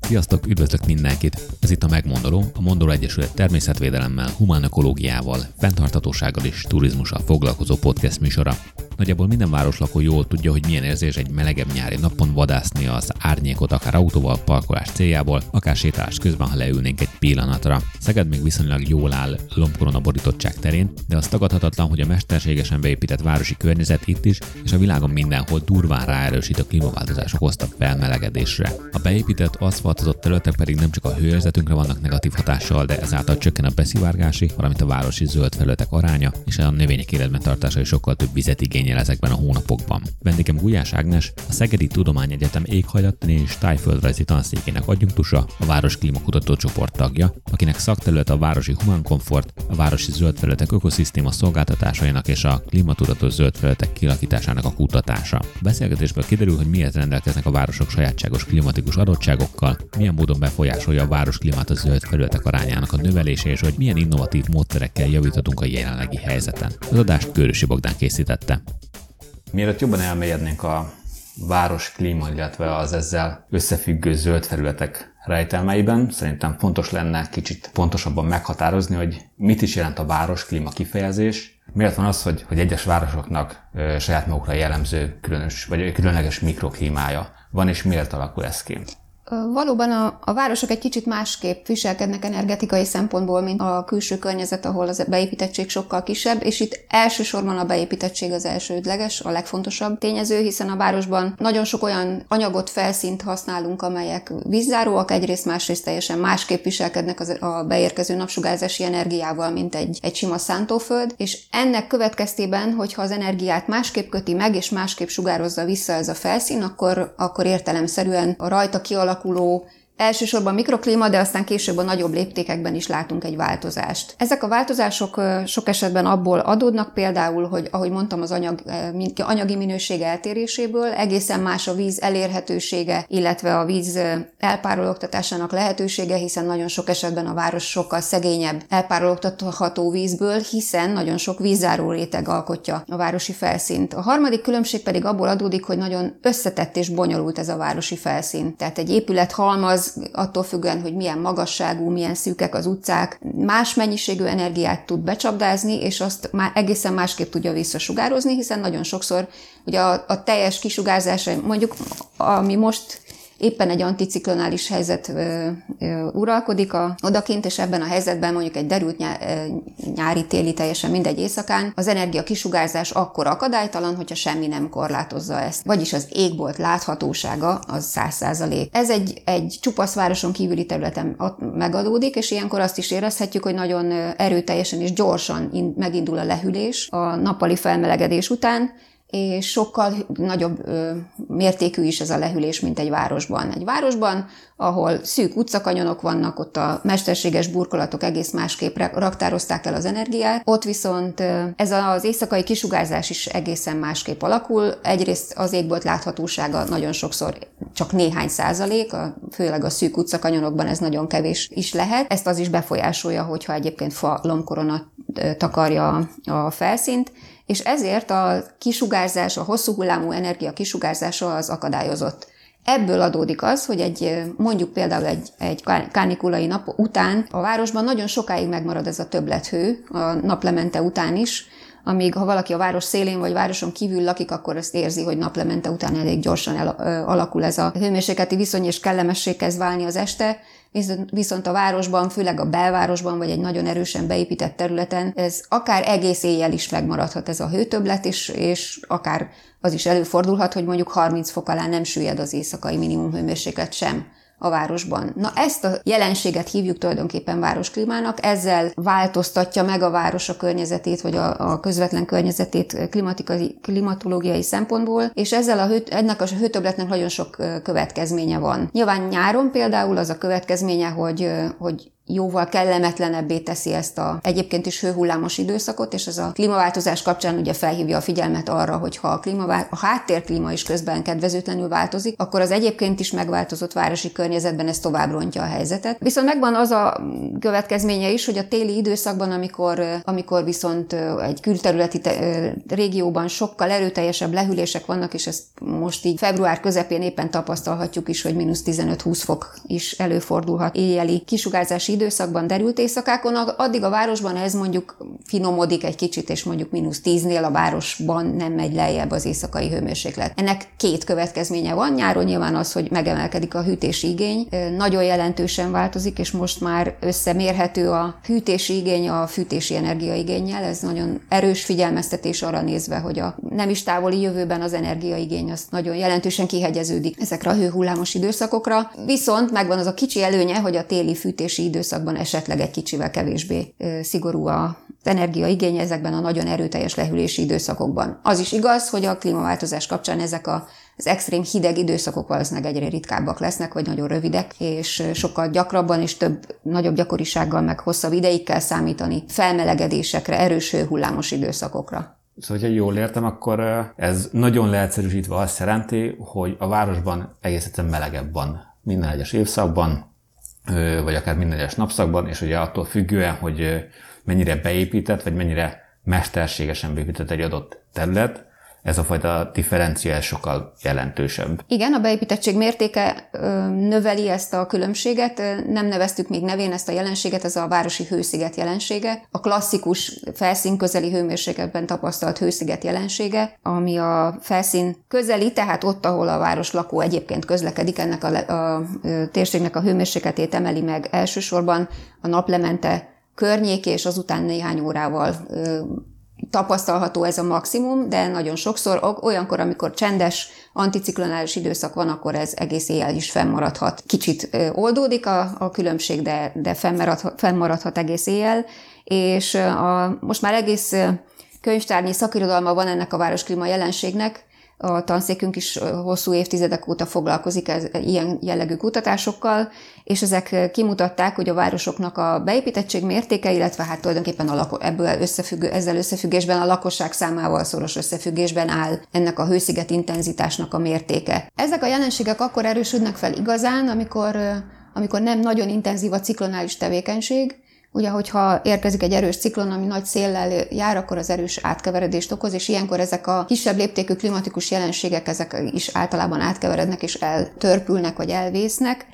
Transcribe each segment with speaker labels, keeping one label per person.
Speaker 1: Sziasztok, üdvözlök mindenkit! Ez itt a Megmondoló, a Mondoló Egyesület természetvédelemmel, humán ökológiával, fenntarthatósággal és turizmussal foglalkozó podcast műsora. Nagyjából minden városlakó jól tudja, hogy milyen érzés egy melegebb nyári napon vadászni az árnyékot, akár autóval, parkolás céljából, akár sétálás közben, ha leülnénk egy pillanatra. Szeged még viszonylag jól áll lombkorona borítottság terén, de az tagadhatatlan, hogy a mesterségesen beépített városi környezet itt is, és a világon mindenhol durván ráerősít a klímaváltozások hozta felmelegedésre. A beépített aszfaltozott területek pedig nem csak a hőérzetünkre vannak negatív hatással, de ezáltal csökken a beszivárgási, valamint a városi zöld felületek aránya, és a növények életben tartása is sokkal több vizet igényel ezekben a hónapokban. Vendégem Gulyás Ágnes, a Szegedi Tudományegyetem éghajlattani és tájföldrajzi tanszékének adjunktusa, a Város Klímakutató csoport tagja, akinek szakterület a városi humánkomfort, a városi zöld felületek ökoszisztéma szolgáltatásainak és a klímatudatos zöld felületek kialakításának a kutatása. Beszélgetésből kiderül, hogy miért rendelkeznek a városok sajátságos klimatikus adottságokkal, milyen módon befolyásolja a város klímát a zöld felületek arányának a növelése, és hogy milyen innovatív módszerekkel javíthatunk a jelenlegi helyzeten. Az adást Körösi Bogdán készítette. Mielőtt jobban elmélyednénk a város klíma, illetve az ezzel összefüggő zöld felületek rejtelmeiben, szerintem fontos lenne kicsit pontosabban meghatározni, hogy mit is jelent a város klíma kifejezés, Miért van az, hogy, hogy egyes városoknak ö, saját magukra jellemző különös, vagy különleges mikroklímája van, és miért alakul ez ki?
Speaker 2: Valóban a, a városok egy kicsit másképp viselkednek energetikai szempontból, mint a külső környezet, ahol az beépítettség sokkal kisebb, és itt elsősorban a beépítettség az elsődleges, a legfontosabb tényező, hiszen a városban nagyon sok olyan anyagot, felszínt használunk, amelyek vízzáróak, egyrészt másrészt teljesen másképp viselkednek az, a beérkező napsugárzási energiával, mint egy, egy sima szántóföld, és ennek következtében, hogyha az energiát másképp köti meg, és másképp sugározza vissza ez a felszín, akkor, akkor értelemszerűen a rajta kialakuló alakuló Elsősorban mikroklíma, de aztán később a nagyobb léptékekben is látunk egy változást. Ezek a változások sok esetben abból adódnak például, hogy ahogy mondtam, az anyag, anyagi minőség eltéréséből egészen más a víz elérhetősége, illetve a víz elpárologtatásának lehetősége, hiszen nagyon sok esetben a város sokkal szegényebb elpárologtatható vízből, hiszen nagyon sok vízzáró réteg alkotja a városi felszínt. A harmadik különbség pedig abból adódik, hogy nagyon összetett és bonyolult ez a városi felszín. Tehát egy épület halmaz attól függően, hogy milyen magasságú, milyen szűkek az utcák, más mennyiségű energiát tud becsapdázni, és azt már egészen másképp tudja visszasugározni, hiszen nagyon sokszor ugye a, a teljes kisugárzás, mondjuk ami most éppen egy anticiklonális helyzet uralkodik a, odakint, és ebben a helyzetben mondjuk egy derült nyá, nyári, téli, teljesen mindegy éjszakán, az energia kisugárzás akkor akadálytalan, hogyha semmi nem korlátozza ezt. Vagyis az égbolt láthatósága az 100%. Ez egy, egy csupasz városon kívüli területen megadódik, és ilyenkor azt is érezhetjük, hogy nagyon erőteljesen és gyorsan megindul a lehűlés a nappali felmelegedés után, és sokkal nagyobb ö, mértékű is ez a lehűlés, mint egy városban. Egy városban, ahol szűk utcakanyonok vannak, ott a mesterséges burkolatok egész másképp raktározták el az energiát, ott viszont ö, ez az éjszakai kisugárzás is egészen másképp alakul. Egyrészt az égbolt láthatósága nagyon sokszor csak néhány százalék, a, főleg a szűk utcakanyonokban ez nagyon kevés is lehet. Ezt az is befolyásolja, hogyha egyébként fa lomkorona takarja a felszínt, és ezért a kisugárzás, a hosszú hullámú energia kisugárzása az akadályozott. Ebből adódik az, hogy egy, mondjuk például egy, egy kánikulai nap után a városban nagyon sokáig megmarad ez a többlethő, a naplemente után is, amíg ha valaki a város szélén vagy városon kívül lakik, akkor ezt érzi, hogy naplemente után elég gyorsan el, alakul ez a hőmérsékleti viszony, és kellemessé kezd válni az este, viszont a városban, főleg a belvárosban, vagy egy nagyon erősen beépített területen, ez akár egész éjjel is megmaradhat ez a hőtöblet, és, és akár az is előfordulhat, hogy mondjuk 30 fok alá nem süllyed az éjszakai minimum hőmérséklet sem a városban. Na ezt a jelenséget hívjuk tulajdonképpen városklímának, ezzel változtatja meg a város a környezetét, vagy a, a közvetlen környezetét klimatológiai szempontból, és ezzel a hő, ennek a hőtöbletnek nagyon sok következménye van. Nyilván nyáron például az a következménye, hogy, hogy jóval kellemetlenebbé teszi ezt a egyébként is hőhullámos időszakot, és ez a klímaváltozás kapcsán ugye felhívja a figyelmet arra, hogy ha a, klímavá- a háttérklíma is közben kedvezőtlenül változik, akkor az egyébként is megváltozott városi környezetben ez tovább rontja a helyzetet. Viszont megvan az a következménye is, hogy a téli időszakban, amikor, amikor viszont egy külterületi te- régióban sokkal erőteljesebb lehűlések vannak, és ezt most így február közepén éppen tapasztalhatjuk is, hogy mínusz 15-20 fok is előfordulhat éjjeli kisugárzási időszakban, derült éjszakákon, addig a városban ez mondjuk finomodik egy kicsit, és mondjuk mínusz 10-nél a városban nem megy lejjebb az éjszakai hőmérséklet. Ennek két következménye van. Nyáron nyilván az, hogy megemelkedik a hűtési igény, nagyon jelentősen változik, és most már összemérhető a hűtési igény a fűtési energiaigényel. Ez nagyon erős figyelmeztetés arra nézve, hogy a nem is távoli jövőben az energiaigény az nagyon jelentősen kihegyeződik ezekre a hőhullámos időszakokra. Viszont megvan az a kicsi előnye, hogy a téli fűtési időszakban esetleg egy kicsivel kevésbé szigorú a energiaigény ezekben a nagyon erőteljes lehűlési időszakokban. Az is igaz, hogy a klímaváltozás kapcsán ezek a az extrém hideg időszakok valószínűleg egyre ritkábbak lesznek, vagy nagyon rövidek, és sokkal gyakrabban és több, nagyobb gyakorisággal, meg hosszabb ideig kell számítani felmelegedésekre, erős hőhullámos időszakokra.
Speaker 1: Szóval, hogyha jól értem, akkor ez nagyon leegyszerűsítve azt jelenti, hogy a városban egész egyszerűen melegebb van minden egyes évszakban, vagy akár minden egyes napszakban, és ugye attól függően, hogy mennyire beépített, vagy mennyire mesterségesen beépített egy adott terület, ez a fajta differencia sokkal jelentősebb.
Speaker 2: Igen, a beépítettség mértéke növeli ezt a különbséget. Nem neveztük még nevén ezt a jelenséget, ez a városi hősziget jelensége. A klasszikus felszín közeli hőmérsékletben tapasztalt hősziget jelensége, ami a felszín közeli, tehát ott, ahol a város lakó egyébként közlekedik, ennek a, a, a térségnek a hőmérsékletét emeli meg elsősorban a naplemente környék, és azután néhány órával tapasztalható ez a maximum, de nagyon sokszor olyankor, amikor csendes, anticiklonális időszak van, akkor ez egész éjjel is fennmaradhat. Kicsit oldódik a, a különbség, de, de fennmaradhat, fennmaradhat egész éjjel, és a, most már egész könyvtárnyi szakirodalma van ennek a városklíma jelenségnek, a tanszékünk is hosszú évtizedek óta foglalkozik ez, ilyen jellegű kutatásokkal, és ezek kimutatták, hogy a városoknak a beépítettség mértéke, illetve hát tulajdonképpen a lako- ebből összefüggő, ezzel összefüggésben a lakosság számával szoros összefüggésben áll ennek a hősziget intenzitásnak a mértéke. Ezek a jelenségek akkor erősödnek fel igazán, amikor amikor nem nagyon intenzív a ciklonális tevékenység, Ugye, hogyha érkezik egy erős ciklon, ami nagy széllel jár, akkor az erős átkeveredést okoz, és ilyenkor ezek a kisebb léptékű klimatikus jelenségek, ezek is általában átkeverednek és eltörpülnek vagy elvésznek.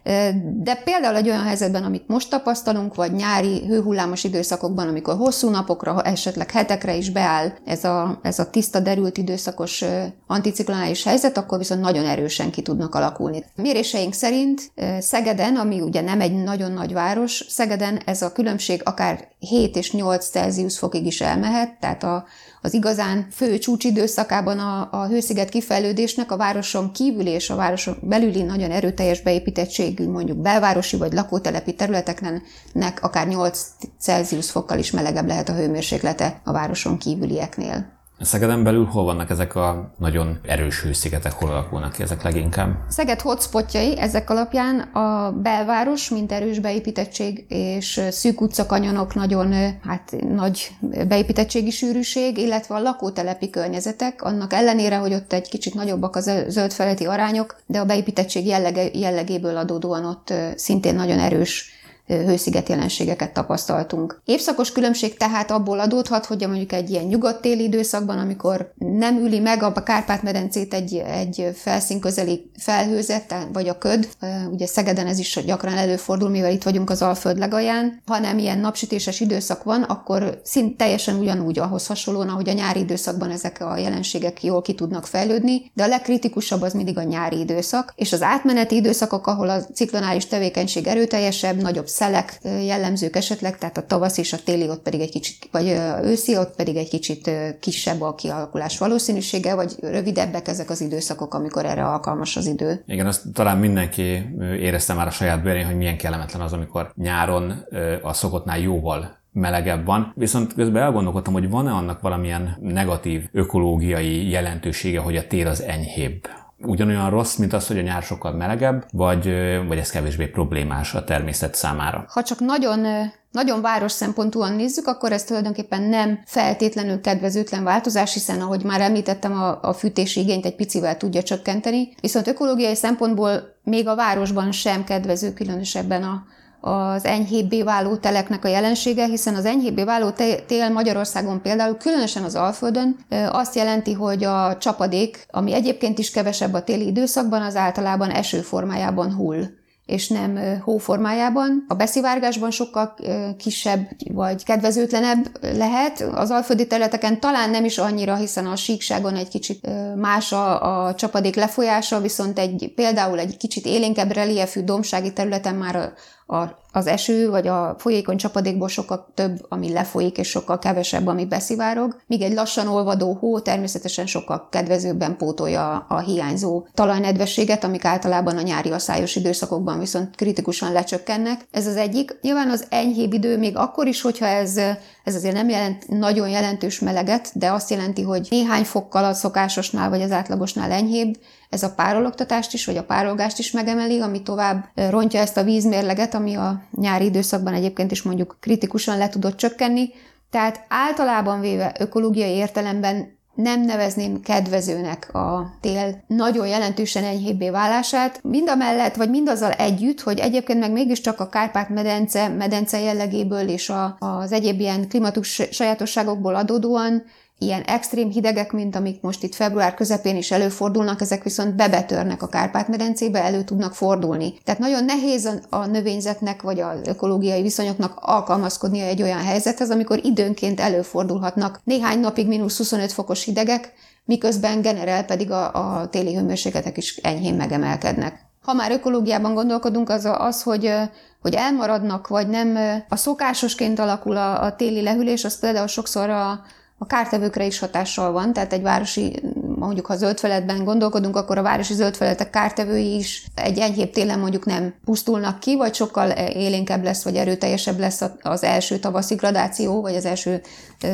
Speaker 2: De például egy olyan helyzetben, amit most tapasztalunk, vagy nyári hőhullámos időszakokban, amikor hosszú napokra, esetleg hetekre is beáll ez a, ez a tiszta, derült időszakos anticiklonális helyzet, akkor viszont nagyon erősen ki tudnak alakulni. Méréseink szerint Szegeden, ami ugye nem egy nagyon nagy város, Szegeden ez a különbség hőmérséklet akár 7 és 8 Celsius fokig is elmehet, tehát a, az igazán fő csúcsidőszakában a, a hősziget kifejlődésnek a városon kívül és a városon belüli nagyon erőteljes beépítettségű, mondjuk belvárosi vagy lakótelepi területeknek akár 8 Celsius fokkal is melegebb lehet a hőmérséklete a városon kívülieknél.
Speaker 1: Szegeden belül hol vannak ezek a nagyon erős hőszigetek, hol alakulnak ki ezek leginkább?
Speaker 2: Szeged hotspotjai ezek alapján a belváros, mint erős beépítettség, és szűk utcakanyonok nagyon hát, nagy beépítettségi sűrűség, illetve a lakótelepi környezetek, annak ellenére, hogy ott egy kicsit nagyobbak a zöld feleti arányok, de a beépítettség jellege, jellegéből adódóan ott szintén nagyon erős hősziget jelenségeket tapasztaltunk. Évszakos különbség tehát abból adódhat, hogy mondjuk egy ilyen nyugodt-téli időszakban, amikor nem üli meg a Kárpát-medencét egy, egy felszín közeli felhőzet, vagy a köd, ugye Szegeden ez is gyakran előfordul, mivel itt vagyunk az Alföld legalján, hanem ilyen napsütéses időszak van, akkor szint teljesen ugyanúgy ahhoz hasonlóan, ahogy a nyári időszakban ezek a jelenségek jól ki tudnak fejlődni, de a legkritikusabb az mindig a nyári időszak, és az átmeneti időszakok, ahol a ciklonális tevékenység erőteljesebb, nagyobb szelek jellemzők esetleg, tehát a tavasz és a téli ott pedig egy kicsit, vagy őszi ott pedig egy kicsit kisebb a kialakulás valószínűsége, vagy rövidebbek ezek az időszakok, amikor erre alkalmas az idő.
Speaker 1: Igen, azt talán mindenki érezte már a saját bőrén, hogy milyen kellemetlen az, amikor nyáron a szokottnál jóval melegebb van. Viszont közben elgondolkodtam, hogy van-e annak valamilyen negatív ökológiai jelentősége, hogy a tél az enyhébb ugyanolyan rossz, mint az, hogy a nyár sokkal melegebb, vagy, vagy ez kevésbé problémás a természet számára?
Speaker 2: Ha csak nagyon nagyon város szempontúan nézzük, akkor ez tulajdonképpen nem feltétlenül kedvezőtlen változás, hiszen ahogy már említettem, a, a fűtési igényt egy picivel tudja csökkenteni, viszont ökológiai szempontból még a városban sem kedvező különösebben a, az enyhébbé váló teleknek a jelensége, hiszen az enyhébbé váló tél Magyarországon például, különösen az Alföldön azt jelenti, hogy a csapadék, ami egyébként is kevesebb a téli időszakban, az általában eső formájában hull és nem hóformájában. A beszivárgásban sokkal kisebb vagy kedvezőtlenebb lehet. Az alföldi területeken talán nem is annyira, hiszen a síkságon egy kicsit más a, a csapadék lefolyása, viszont egy például egy kicsit élénkebb reliefű dombsági területen már a az eső vagy a folyékony csapadékból sokkal több, ami lefolyik, és sokkal kevesebb, ami beszivárog, míg egy lassan olvadó hó természetesen sokkal kedvezőbben pótolja a hiányzó talajnedvességet, amik általában a nyári asszályos időszakokban viszont kritikusan lecsökkennek. Ez az egyik. Nyilván az enyhébb idő még akkor is, hogyha ez, ez azért nem jelent nagyon jelentős meleget, de azt jelenti, hogy néhány fokkal a szokásosnál vagy az átlagosnál enyhébb, ez a párologtatást is, vagy a párolgást is megemeli, ami tovább rontja ezt a vízmérleget, ami a nyári időszakban egyébként is mondjuk kritikusan le tudott csökkenni. Tehát általában véve ökológiai értelemben nem nevezném kedvezőnek a tél nagyon jelentősen enyhébbé válását, mind a mellett, vagy mindazzal együtt, hogy egyébként meg mégiscsak a Kárpát-medence, medence jellegéből és a, az egyéb ilyen klimatus sajátosságokból adódóan ilyen extrém hidegek, mint amik most itt február közepén is előfordulnak, ezek viszont bebetörnek a Kárpát-medencébe, elő tudnak fordulni. Tehát nagyon nehéz a növényzetnek vagy az ökológiai viszonyoknak alkalmazkodnia egy olyan helyzethez, amikor időnként előfordulhatnak néhány napig mínusz 25 fokos hidegek, miközben generál pedig a, a téli hőmérsékletek is enyhén megemelkednek. Ha már ökológiában gondolkodunk, az az, hogy, hogy elmaradnak, vagy nem a szokásosként alakul a, a téli lehűlés, az például sokszor a, a kártevőkre is hatással van, tehát egy városi, mondjuk ha zöldfeletben gondolkodunk, akkor a városi zöldfeletek kártevői is egy enyhébb télen mondjuk nem pusztulnak ki, vagy sokkal élénkebb lesz, vagy erőteljesebb lesz az első tavaszi gradáció, vagy az első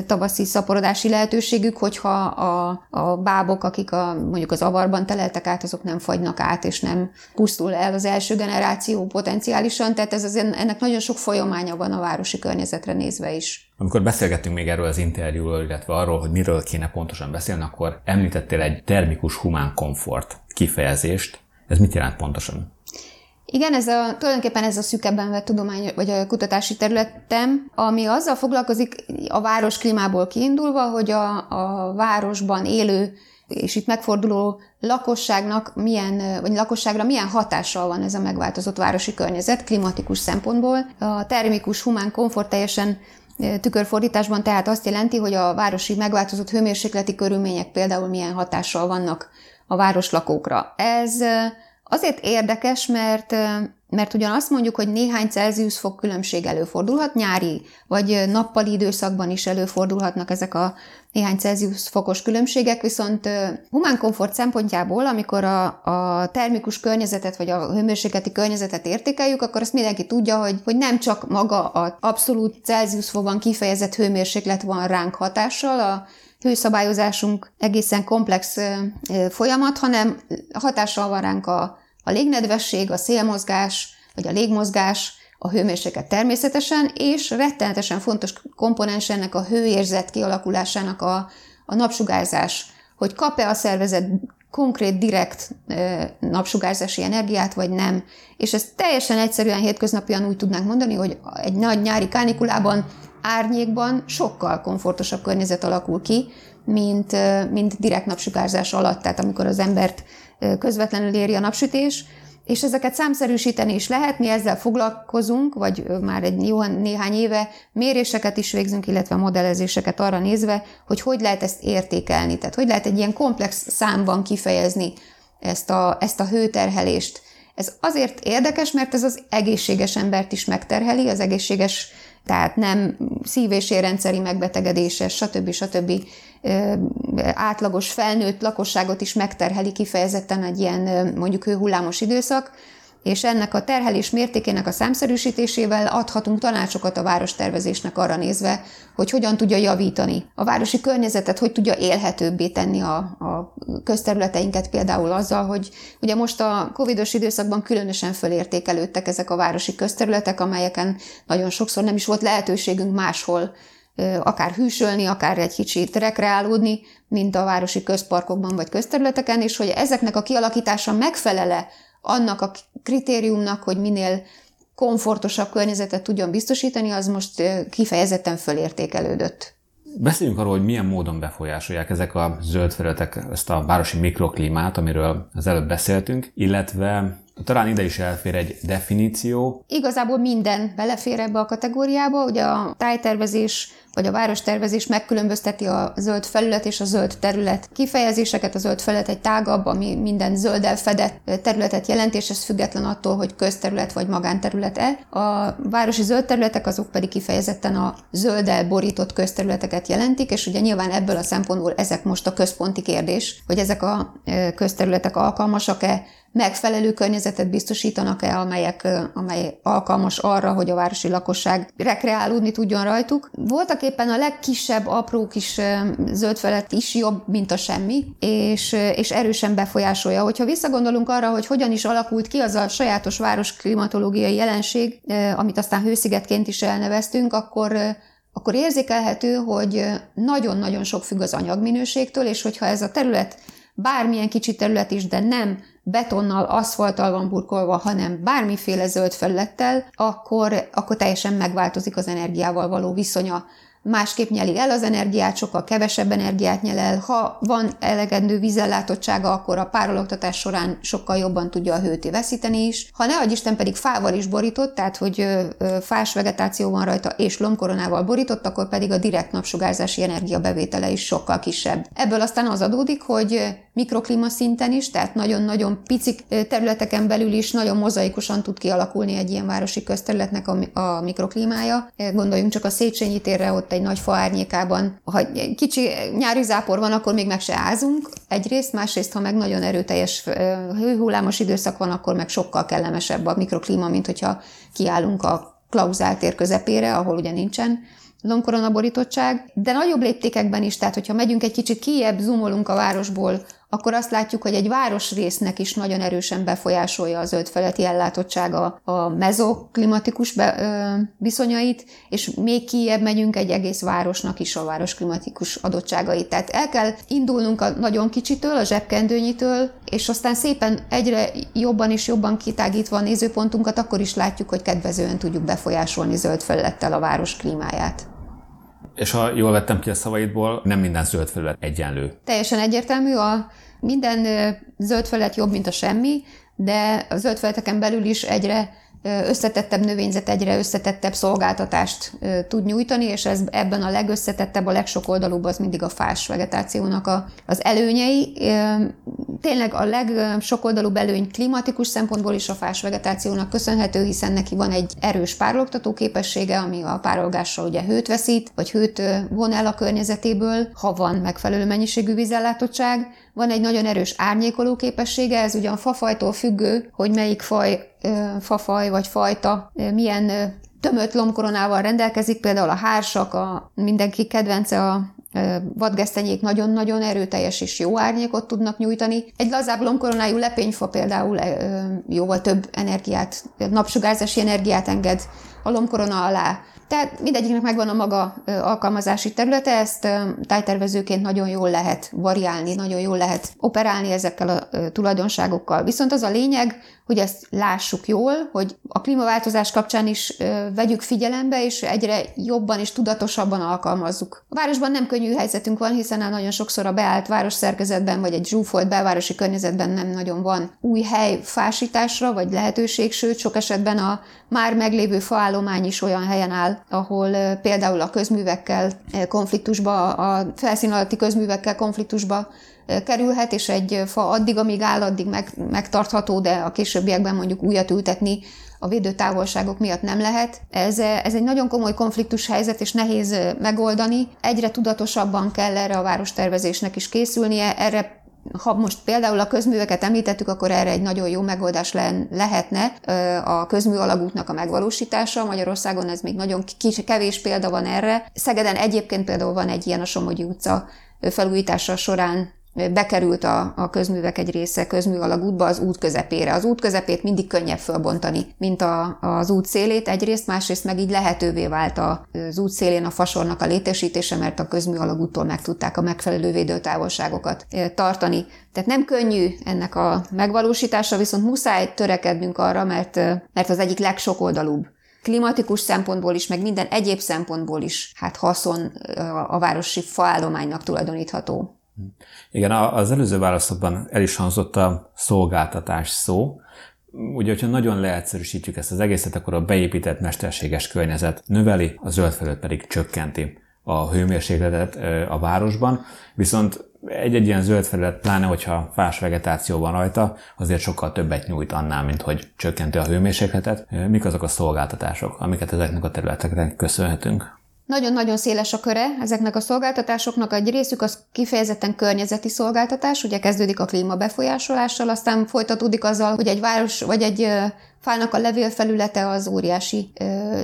Speaker 2: tavaszi szaporodási lehetőségük, hogyha a, a bábok, akik a, mondjuk az avarban teleltek át, azok nem fagynak át, és nem pusztul el az első generáció potenciálisan, tehát ez az, ennek nagyon sok folyamánya van a városi környezetre nézve is.
Speaker 1: Amikor beszélgettünk még erről az interjúról, illetve arról, hogy miről kéne pontosan beszélni, akkor említettél egy termikus humán komfort kifejezést. Ez mit jelent pontosan?
Speaker 2: Igen, ez a, tulajdonképpen ez a szükebben vett tudomány, vagy a kutatási területem, ami azzal foglalkozik a város klímából kiindulva, hogy a, a városban élő és itt megforduló lakosságnak milyen, vagy lakosságra milyen hatással van ez a megváltozott városi környezet klimatikus szempontból. A termikus humán komfort teljesen tükörfordításban tehát azt jelenti, hogy a városi megváltozott hőmérsékleti körülmények például milyen hatással vannak a városlakókra. Ez azért érdekes, mert mert ugyan azt mondjuk, hogy néhány Celsius fok különbség előfordulhat, nyári vagy nappali időszakban is előfordulhatnak ezek a néhány Celsius fokos különbségek, viszont humán komfort szempontjából, amikor a, a termikus környezetet vagy a hőmérsékleti környezetet értékeljük, akkor azt mindenki tudja, hogy, hogy nem csak maga az abszolút Celsius fokban kifejezett hőmérséklet van ránk hatással, a hőszabályozásunk egészen komplex folyamat, hanem hatással van ránk a a légnedvesség, a szélmozgás, vagy a légmozgás, a hőmérséklet természetesen, és rettenetesen fontos komponens ennek a hőérzet kialakulásának a, a napsugárzás, hogy kap-e a szervezet konkrét, direkt napsugárzási energiát, vagy nem. És ezt teljesen egyszerűen hétköznapian úgy tudnánk mondani, hogy egy nagy nyári kánikulában, árnyékban sokkal komfortosabb környezet alakul ki, mint, mint direkt napsugárzás alatt, tehát amikor az embert közvetlenül éri a napsütés, és ezeket számszerűsíteni is lehet, mi ezzel foglalkozunk, vagy már egy jó néhány éve méréseket is végzünk, illetve modellezéseket arra nézve, hogy hogy lehet ezt értékelni, tehát hogy lehet egy ilyen komplex számban kifejezni ezt a, ezt a hőterhelést. Ez azért érdekes, mert ez az egészséges embert is megterheli, az egészséges tehát nem szív- és érrendszeri megbetegedéses, stb. stb. Átlagos felnőtt lakosságot is megterheli kifejezetten egy ilyen mondjuk hőhullámos időszak, és ennek a terhelés mértékének a számszerűsítésével adhatunk tanácsokat a várostervezésnek arra nézve, hogy hogyan tudja javítani a városi környezetet, hogy tudja élhetőbbé tenni a, a közterületeinket például azzal, hogy ugye most a covidos időszakban különösen fölértékelődtek ezek a városi közterületek, amelyeken nagyon sokszor nem is volt lehetőségünk máshol akár hűsölni, akár egy kicsit rekreálódni, mint a városi közparkokban vagy közterületeken, és hogy ezeknek a kialakítása megfelele annak a kritériumnak, hogy minél komfortosabb környezetet tudjon biztosítani, az most kifejezetten fölértékelődött.
Speaker 1: Beszéljünk arról, hogy milyen módon befolyásolják ezek a zöld felületek ezt a városi mikroklímát, amiről az előbb beszéltünk, illetve talán ide is elfér egy definíció.
Speaker 2: Igazából minden belefér ebbe a kategóriába, ugye a tájtervezés vagy a várostervezés megkülönbözteti a zöld felület és a zöld terület kifejezéseket. A zöld felület egy tágabb, ami minden zölddel fedett területet jelent, és ez független attól, hogy közterület vagy magánterület-e. A városi zöld területek azok pedig kifejezetten a zölddel borított közterületeket jelentik, és ugye nyilván ebből a szempontból ezek most a központi kérdés, hogy ezek a közterületek alkalmasak-e megfelelő környezetet biztosítanak-e, amelyek, amely alkalmas arra, hogy a városi lakosság rekreálódni tudjon rajtuk. Voltak éppen a legkisebb, apró kis zöld felett is jobb, mint a semmi, és, és erősen befolyásolja. Hogyha visszagondolunk arra, hogy hogyan is alakult ki az a sajátos város klimatológiai jelenség, amit aztán hőszigetként is elneveztünk, akkor akkor érzékelhető, hogy nagyon-nagyon sok függ az anyagminőségtől, és hogyha ez a terület bármilyen kicsi terület is, de nem betonnal, aszfalttal van burkolva, hanem bármiféle zöld felülettel, akkor, akkor teljesen megváltozik az energiával való viszonya másképp nyeli el az energiát, sokkal kevesebb energiát nyel el. Ha van elegendő vízellátottsága, akkor a párologtatás során sokkal jobban tudja a hőt veszíteni is. Ha ne Isten pedig fával is borított, tehát hogy fás vegetáció van rajta és lombkoronával borított, akkor pedig a direkt napsugárzási energia bevétele is sokkal kisebb. Ebből aztán az adódik, hogy mikroklíma szinten is, tehát nagyon-nagyon picik területeken belül is nagyon mozaikusan tud kialakulni egy ilyen városi közterületnek a, a mikroklímája. Gondoljunk csak a Széchenyi térre, ott egy nagy fa árnyékában. Ha kicsi nyári zápor van, akkor még meg se ázunk egyrészt, másrészt, ha meg nagyon erőteljes hőhullámos időszak van, akkor meg sokkal kellemesebb a mikroklíma, mint hogyha kiállunk a Klauzál tér közepére, ahol ugye nincsen lombkoronaborítottság, de nagyobb léptékekben is, tehát hogyha megyünk egy kicsit kiebb, zoomolunk a városból akkor azt látjuk, hogy egy városrésznek is nagyon erősen befolyásolja a zöld feleti ellátottsága a mezoklimatikus be, ö, viszonyait, és még kiebb megyünk egy egész városnak is a város klimatikus adottságait. Tehát el kell indulnunk a nagyon kicsitől, a zsebkendőnyitől, és aztán szépen egyre jobban és jobban kitágítva a nézőpontunkat, akkor is látjuk, hogy kedvezően tudjuk befolyásolni zöld felülettel a város klímáját.
Speaker 1: És ha jól vettem ki a szavaidból, nem minden zöld felület egyenlő.
Speaker 2: Teljesen egyértelmű, a minden zöld jobb, mint a semmi, de a zöld belül is egyre összetettebb növényzet egyre összetettebb szolgáltatást tud nyújtani, és ez ebben a legösszetettebb, a legsokoldalúbb az mindig a fás vegetációnak a, az előnyei. Tényleg a legsokoldalúbb előny klimatikus szempontból is a fás vegetációnak köszönhető, hiszen neki van egy erős párologtató képessége, ami a párolgással ugye hőt veszít, vagy hőt von el a környezetéből, ha van megfelelő mennyiségű vízellátottság. Van egy nagyon erős árnyékoló képessége, ez ugyan fafajtól függő, hogy melyik faj fafaj vagy fajta milyen tömött lombkoronával rendelkezik, például a hársak, a mindenki kedvence a vadgesztenyék nagyon-nagyon erőteljes és jó árnyékot tudnak nyújtani. Egy lazább lombkoronájú lepényfa például jóval több energiát, napsugárzási energiát enged a lombkorona alá. Tehát mindegyiknek megvan a maga alkalmazási területe, ezt tájtervezőként nagyon jól lehet variálni, nagyon jól lehet operálni ezekkel a tulajdonságokkal. Viszont az a lényeg, hogy ezt lássuk jól, hogy a klímaváltozás kapcsán is vegyük figyelembe, és egyre jobban és tudatosabban alkalmazzuk. A városban nem könnyű helyzetünk van, hiszen nagyon sokszor a beállt város szerkezetben, vagy egy zsúfolt belvárosi környezetben nem nagyon van új hely fásításra, vagy lehetőség, sőt, sok esetben a már meglévő faállomány is olyan helyen áll, ahol például a közművekkel konfliktusba, a felszín alatti közművekkel konfliktusba kerülhet, és egy fa addig, amíg áll, addig meg, megtartható, de a későbbiekben mondjuk újat ültetni a védőtávolságok miatt nem lehet. Ez, ez egy nagyon komoly konfliktus helyzet, és nehéz megoldani. Egyre tudatosabban kell erre a várostervezésnek is készülnie, erre ha most például a közműveket említettük, akkor erre egy nagyon jó megoldás le- lehetne a közmű alagútnak a megvalósítása. Magyarországon ez még nagyon kis, kevés példa van erre. Szegeden egyébként például van egy ilyen a Somogyi utca felújítása során bekerült a, a közművek egy része közmű alagútba az út közepére. Az út közepét mindig könnyebb fölbontani, mint a, az út szélét egyrészt, másrészt meg így lehetővé vált az út szélén a fasornak a létesítése, mert a közmű alagúttól meg tudták a megfelelő védőtávolságokat tartani. Tehát nem könnyű ennek a megvalósítása, viszont muszáj törekednünk arra, mert, mert az egyik legsokoldalúbb klimatikus szempontból is, meg minden egyéb szempontból is hát haszon a városi faállománynak tulajdonítható.
Speaker 1: Igen, az előző válaszokban el is hangzott a szolgáltatás szó. Ugye, hogyha nagyon leegyszerűsítjük ezt az egészet, akkor a beépített mesterséges környezet növeli, a zöld felület pedig csökkenti a hőmérsékletet a városban, viszont egy-egy ilyen zöld felület, pláne hogyha fás vegetáció van rajta, azért sokkal többet nyújt annál, mint hogy csökkenti a hőmérsékletet. Mik azok a szolgáltatások, amiket ezeknek a területeknek köszönhetünk?
Speaker 2: Nagyon-nagyon széles a köre ezeknek a szolgáltatásoknak. Egy részük az kifejezetten környezeti szolgáltatás, ugye kezdődik a klímabefolyásolással, aztán folytatódik azzal, hogy egy város vagy egy fának a levélfelülete az óriási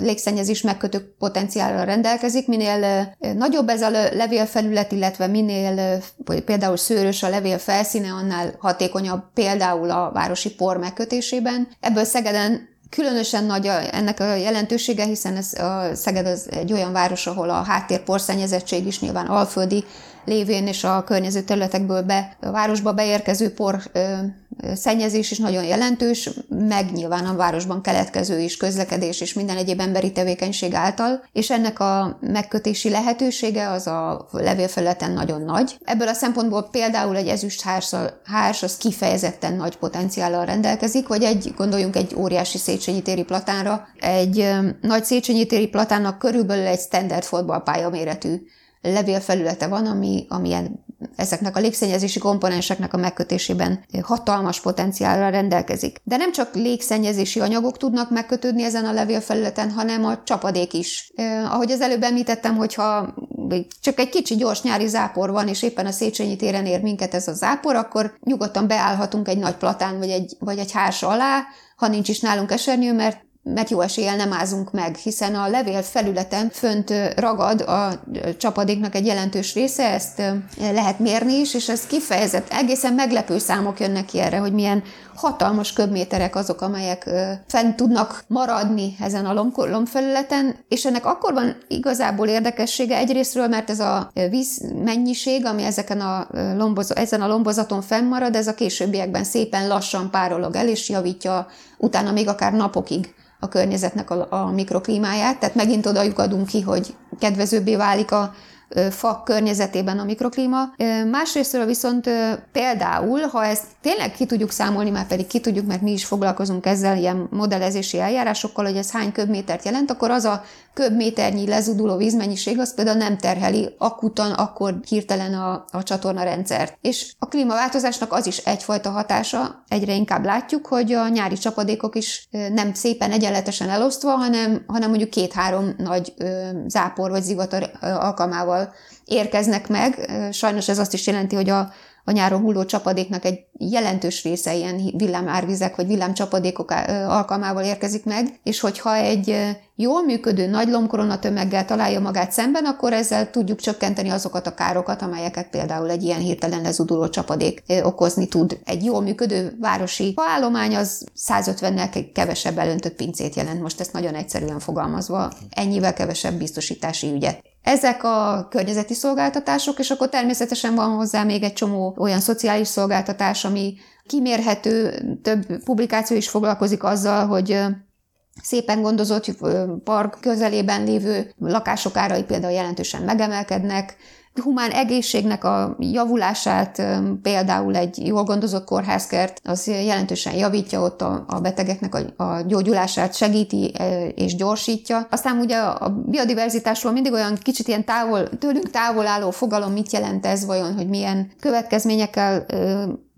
Speaker 2: légszennyezés megkötő potenciállal rendelkezik. Minél nagyobb ez a levélfelület, illetve minél például szőrös a levél felszíne, annál hatékonyabb például a városi por megkötésében. Ebből Szegeden Különösen nagy a, ennek a jelentősége, hiszen ez a Szeged az egy olyan város, ahol a háttér porszennyezettség is nyilván alföldi lévén és a környező területekből be, a városba beérkező por ö, szennyezés is nagyon jelentős, meg nyilván a városban keletkező is közlekedés és minden egyéb emberi tevékenység által, és ennek a megkötési lehetősége az a levélfelületen nagyon nagy. Ebből a szempontból például egy ezüst hárs az kifejezetten nagy potenciállal rendelkezik, vagy egy, gondoljunk egy óriási Széchenyi téri platánra, egy nagy Széchenyi téri platánnak körülbelül egy standard fotballpálya méretű levélfelülete van, ami, amilyen ezeknek a légszennyezési komponenseknek a megkötésében hatalmas potenciálra rendelkezik. De nem csak légszennyezési anyagok tudnak megkötődni ezen a levélfelületen, hanem a csapadék is. Eh, ahogy az előbb említettem, hogyha csak egy kicsi gyors nyári zápor van, és éppen a Széchenyi téren ér minket ez a zápor, akkor nyugodtan beállhatunk egy nagy platán vagy egy, vagy egy hárs alá, ha nincs is nálunk esernyő, mert mert jó eséllyel nem ázunk meg, hiszen a levél felületen fönt ragad a csapadéknak egy jelentős része, ezt lehet mérni is, és ez kifejezett, egészen meglepő számok jönnek ki erre, hogy milyen hatalmas köbméterek azok, amelyek fent tudnak maradni ezen a lombfelületen, és ennek akkor van igazából érdekessége egyrésztről, mert ez a víz mennyiség, ami ezeken a lomboz, ezen a lombozaton fennmarad, ez a későbbiekben szépen lassan párolog el, és javítja utána még akár napokig a környezetnek a, a mikroklímáját, tehát megint oda adunk ki, hogy kedvezőbbé válik a fa környezetében a mikroklíma. Másrésztről viszont például, ha ezt tényleg ki tudjuk számolni, már pedig ki tudjuk, mert mi is foglalkozunk ezzel ilyen modellezési eljárásokkal, hogy ez hány köbmétert jelent, akkor az a köbméternyi lezuduló vízmennyiség az például nem terheli akutan, akkor hirtelen a, a csatorna rendszert. És a klímaváltozásnak az is egyfajta hatása, egyre inkább látjuk, hogy a nyári csapadékok is nem szépen egyenletesen elosztva, hanem, hanem mondjuk két-három nagy zápor vagy zivatar alkalmával érkeznek meg. Sajnos ez azt is jelenti, hogy a, a nyáron hulló csapadéknak egy jelentős része ilyen villámárvizek vagy villámcsapadékok alkalmával érkezik meg, és hogyha egy jól működő nagy lombkorona tömeggel találja magát szemben, akkor ezzel tudjuk csökkenteni azokat a károkat, amelyeket például egy ilyen hirtelen lezuduló csapadék okozni tud. Egy jól működő városi faállomány az 150-nel kevesebb elöntött pincét jelent, most ezt nagyon egyszerűen fogalmazva, ennyivel kevesebb biztosítási ügyet. Ezek a környezeti szolgáltatások, és akkor természetesen van hozzá még egy csomó olyan szociális szolgáltatás, ami kimérhető, több publikáció is foglalkozik azzal, hogy szépen gondozott park közelében lévő lakások árai például jelentősen megemelkednek, humán egészségnek a javulását például egy jól gondozott kórházkert, az jelentősen javítja ott a, a betegeknek a, a gyógyulását, segíti és gyorsítja. Aztán ugye a biodiverzitásról mindig olyan kicsit ilyen távol, tőlünk távol álló fogalom, mit jelent ez vajon, hogy milyen következményekkel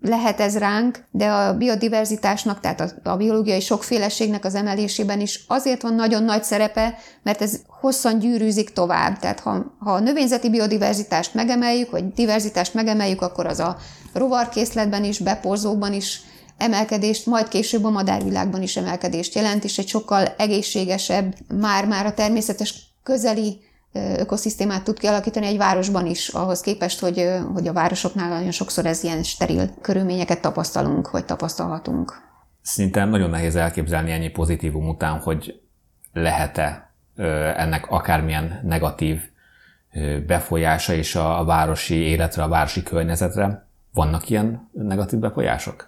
Speaker 2: lehet ez ránk, de a biodiverzitásnak, tehát a, biológiai sokféleségnek az emelésében is azért van nagyon nagy szerepe, mert ez hosszan gyűrűzik tovább. Tehát ha, ha a növényzeti biodiverzitást megemeljük, vagy diverzitást megemeljük, akkor az a rovarkészletben is, beporzókban is emelkedést, majd később a madárvilágban is emelkedést jelent, és egy sokkal egészségesebb, már-már a természetes közeli ökoszisztémát tud kialakítani egy városban is, ahhoz képest, hogy, hogy a városoknál nagyon sokszor ez ilyen steril körülményeket tapasztalunk, vagy tapasztalhatunk.
Speaker 1: Szinte nagyon nehéz elképzelni ennyi pozitívum után, hogy lehet-e ennek akármilyen negatív befolyása is a városi életre, a városi környezetre. Vannak ilyen negatív befolyások?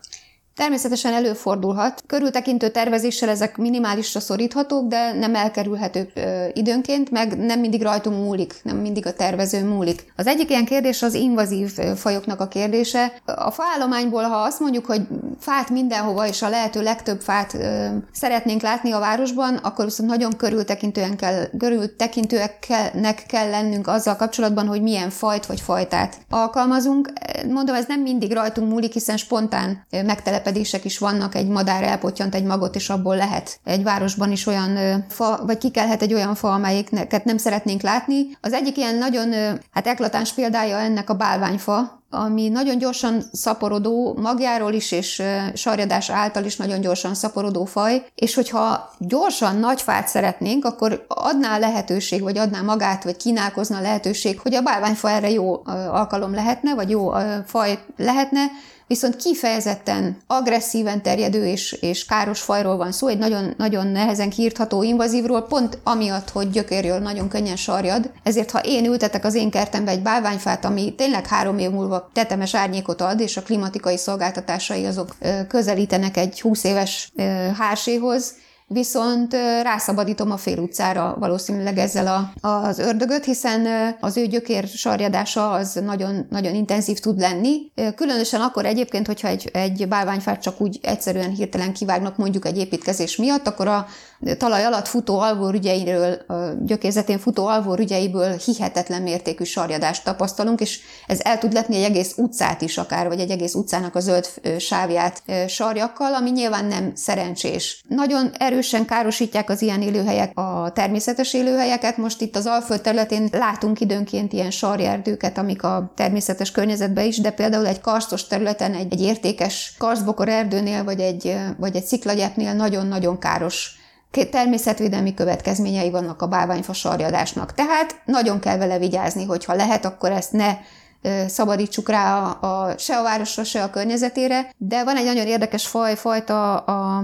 Speaker 2: Természetesen előfordulhat. Körültekintő tervezéssel ezek minimálisra szoríthatók, de nem elkerülhetők időnként, meg nem mindig rajtunk múlik, nem mindig a tervező múlik. Az egyik ilyen kérdés az invazív fajoknak a kérdése. A faállományból, ha azt mondjuk, hogy fát mindenhova és a lehető legtöbb fát ö, szeretnénk látni a városban, akkor viszont nagyon körültekintően kell, körültekintőeknek kell lennünk azzal kapcsolatban, hogy milyen fajt vagy fajtát alkalmazunk. Mondom, ez nem mindig rajtunk múlik, hiszen spontán megtelep telepedések is vannak, egy madár elpotyant egy magot, és abból lehet egy városban is olyan fa, vagy kikelhet egy olyan fa, amelyiket nem szeretnénk látni. Az egyik ilyen nagyon hát eklatáns példája ennek a bálványfa, ami nagyon gyorsan szaporodó, magjáról is és sarjadás által is nagyon gyorsan szaporodó faj, és hogyha gyorsan nagy fát szeretnénk, akkor adná lehetőség, vagy adná magát, vagy kínálkozna lehetőség, hogy a bálványfa erre jó alkalom lehetne, vagy jó faj lehetne, viszont kifejezetten agresszíven terjedő és, és káros fajról van szó, egy nagyon, nagyon nehezen kiírtható invazívról, pont amiatt, hogy gyökérről nagyon könnyen sarjad. Ezért, ha én ültetek az én kertembe egy bálványfát, ami tényleg három év múlva tetemes árnyékot ad, és a klimatikai szolgáltatásai azok közelítenek egy 20 éves hárséhoz, viszont rászabadítom a fél utcára valószínűleg ezzel a, az ördögöt, hiszen az ő gyökér sarjadása az nagyon, nagyon intenzív tud lenni. Különösen akkor egyébként, hogyha egy, egy bálványfát csak úgy egyszerűen hirtelen kivágnak mondjuk egy építkezés miatt, akkor a talaj alatt futó alvórügyeiről, gyökérzetén futó alvórügyeiből hihetetlen mértékű sarjadást tapasztalunk, és ez el tud letni egy egész utcát is akár, vagy egy egész utcának a zöld sávját sarjakkal, ami nyilván nem szerencsés. Nagyon erősen károsítják az ilyen élőhelyek a természetes élőhelyeket. Most itt az Alföld területén látunk időnként ilyen sarjerdőket, amik a természetes környezetben is, de például egy karstos területen, egy, egy értékes karszbokor erdőnél, vagy egy, vagy egy sziklagyepnél nagyon-nagyon káros természetvédelmi következményei vannak a bálványfa sarjadásnak. Tehát nagyon kell vele vigyázni, hogyha lehet, akkor ezt ne szabadítsuk rá a, a, se a városra, se a környezetére, de van egy nagyon érdekes faj, fajta a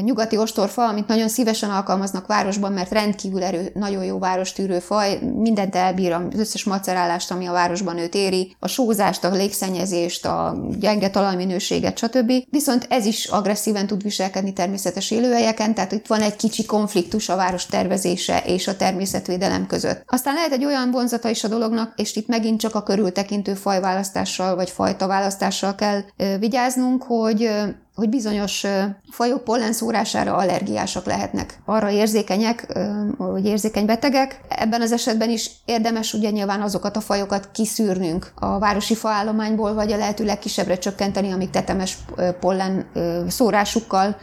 Speaker 2: nyugati ostorfa, amit nagyon szívesen alkalmaznak városban, mert rendkívül erő, nagyon jó várostűrő faj, mindent elbír, az összes macerálást, ami a városban őt éri, a sózást, a légszennyezést, a gyenge talajminőséget, stb. Viszont ez is agresszíven tud viselkedni természetes élőhelyeken, tehát itt van egy kicsi konfliktus a város tervezése és a természetvédelem között. Aztán lehet egy olyan vonzata is a dolognak, és itt megint csak a körültekintő fajválasztással vagy fajta választással kell vigyáznunk, hogy hogy bizonyos fajok pollenszórására allergiásak lehetnek. Arra érzékenyek, vagy érzékeny betegek. Ebben az esetben is érdemes ugye nyilván azokat a fajokat kiszűrnünk a városi faállományból, vagy a lehető legkisebbre csökkenteni, amik tetemes pollen szórásukkal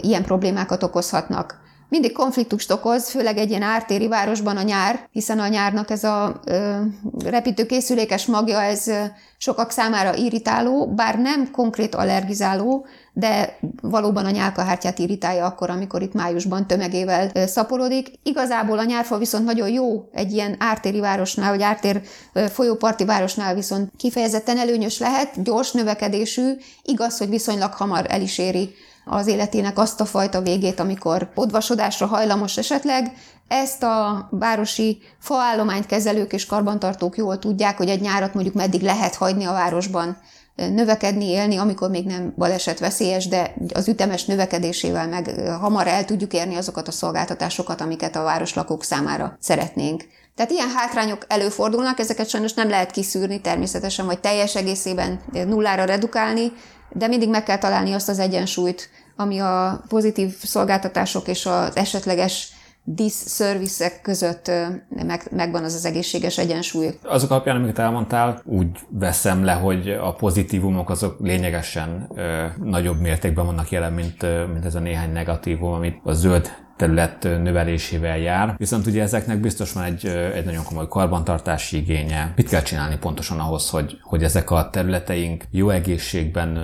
Speaker 2: ilyen problémákat okozhatnak mindig konfliktust okoz, főleg egy ilyen ártéri városban a nyár, hiszen a nyárnak ez a ö, repítőkészülékes magja, ez sokak számára irritáló, bár nem konkrét allergizáló, de valóban a nyálkahártyát irritálja akkor, amikor itt májusban tömegével szaporodik. Igazából a nyárfa viszont nagyon jó egy ilyen ártéri városnál, vagy ártér folyóparti városnál viszont kifejezetten előnyös lehet, gyors növekedésű, igaz, hogy viszonylag hamar el is éri az életének azt a fajta végét, amikor podvasodásra hajlamos esetleg. Ezt a városi faállományt kezelők és karbantartók jól tudják, hogy egy nyárat mondjuk meddig lehet hagyni a városban növekedni, élni, amikor még nem baleset veszélyes, de az ütemes növekedésével meg hamar el tudjuk érni azokat a szolgáltatásokat, amiket a városlakók számára szeretnénk. Tehát ilyen hátrányok előfordulnak, ezeket sajnos nem lehet kiszűrni természetesen, vagy teljes egészében nullára redukálni, de mindig meg kell találni azt az egyensúlyt, ami a pozitív szolgáltatások és az esetleges disz-szervizek között meg, megvan az az egészséges egyensúly.
Speaker 1: Azok alapján, amiket elmondtál, úgy veszem le, hogy a pozitívumok azok lényegesen ö, nagyobb mértékben vannak jelen, mint, ö, mint ez a néhány negatívum, amit a zöld terület növelésével jár, viszont ugye ezeknek biztos van egy, egy nagyon komoly karbantartási igénye. Mit kell csinálni pontosan ahhoz, hogy, hogy ezek a területeink jó egészségben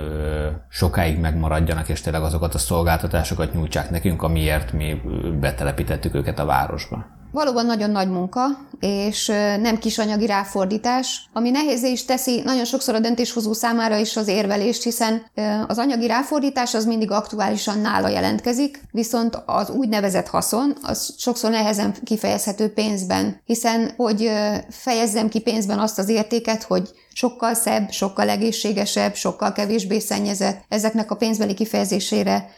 Speaker 1: sokáig megmaradjanak, és tényleg azokat a szolgáltatásokat nyújtsák nekünk, amiért mi betelepítettük őket a városba?
Speaker 2: Valóban nagyon nagy munka, és nem kis anyagi ráfordítás, ami nehézé is teszi nagyon sokszor a döntéshozó számára is az érvelést, hiszen az anyagi ráfordítás az mindig aktuálisan nála jelentkezik, viszont az úgynevezett haszon az sokszor nehezen kifejezhető pénzben, hiszen hogy fejezzem ki pénzben azt az értéket, hogy sokkal szebb, sokkal egészségesebb, sokkal kevésbé szennyezett, ezeknek a pénzbeli kifejezésére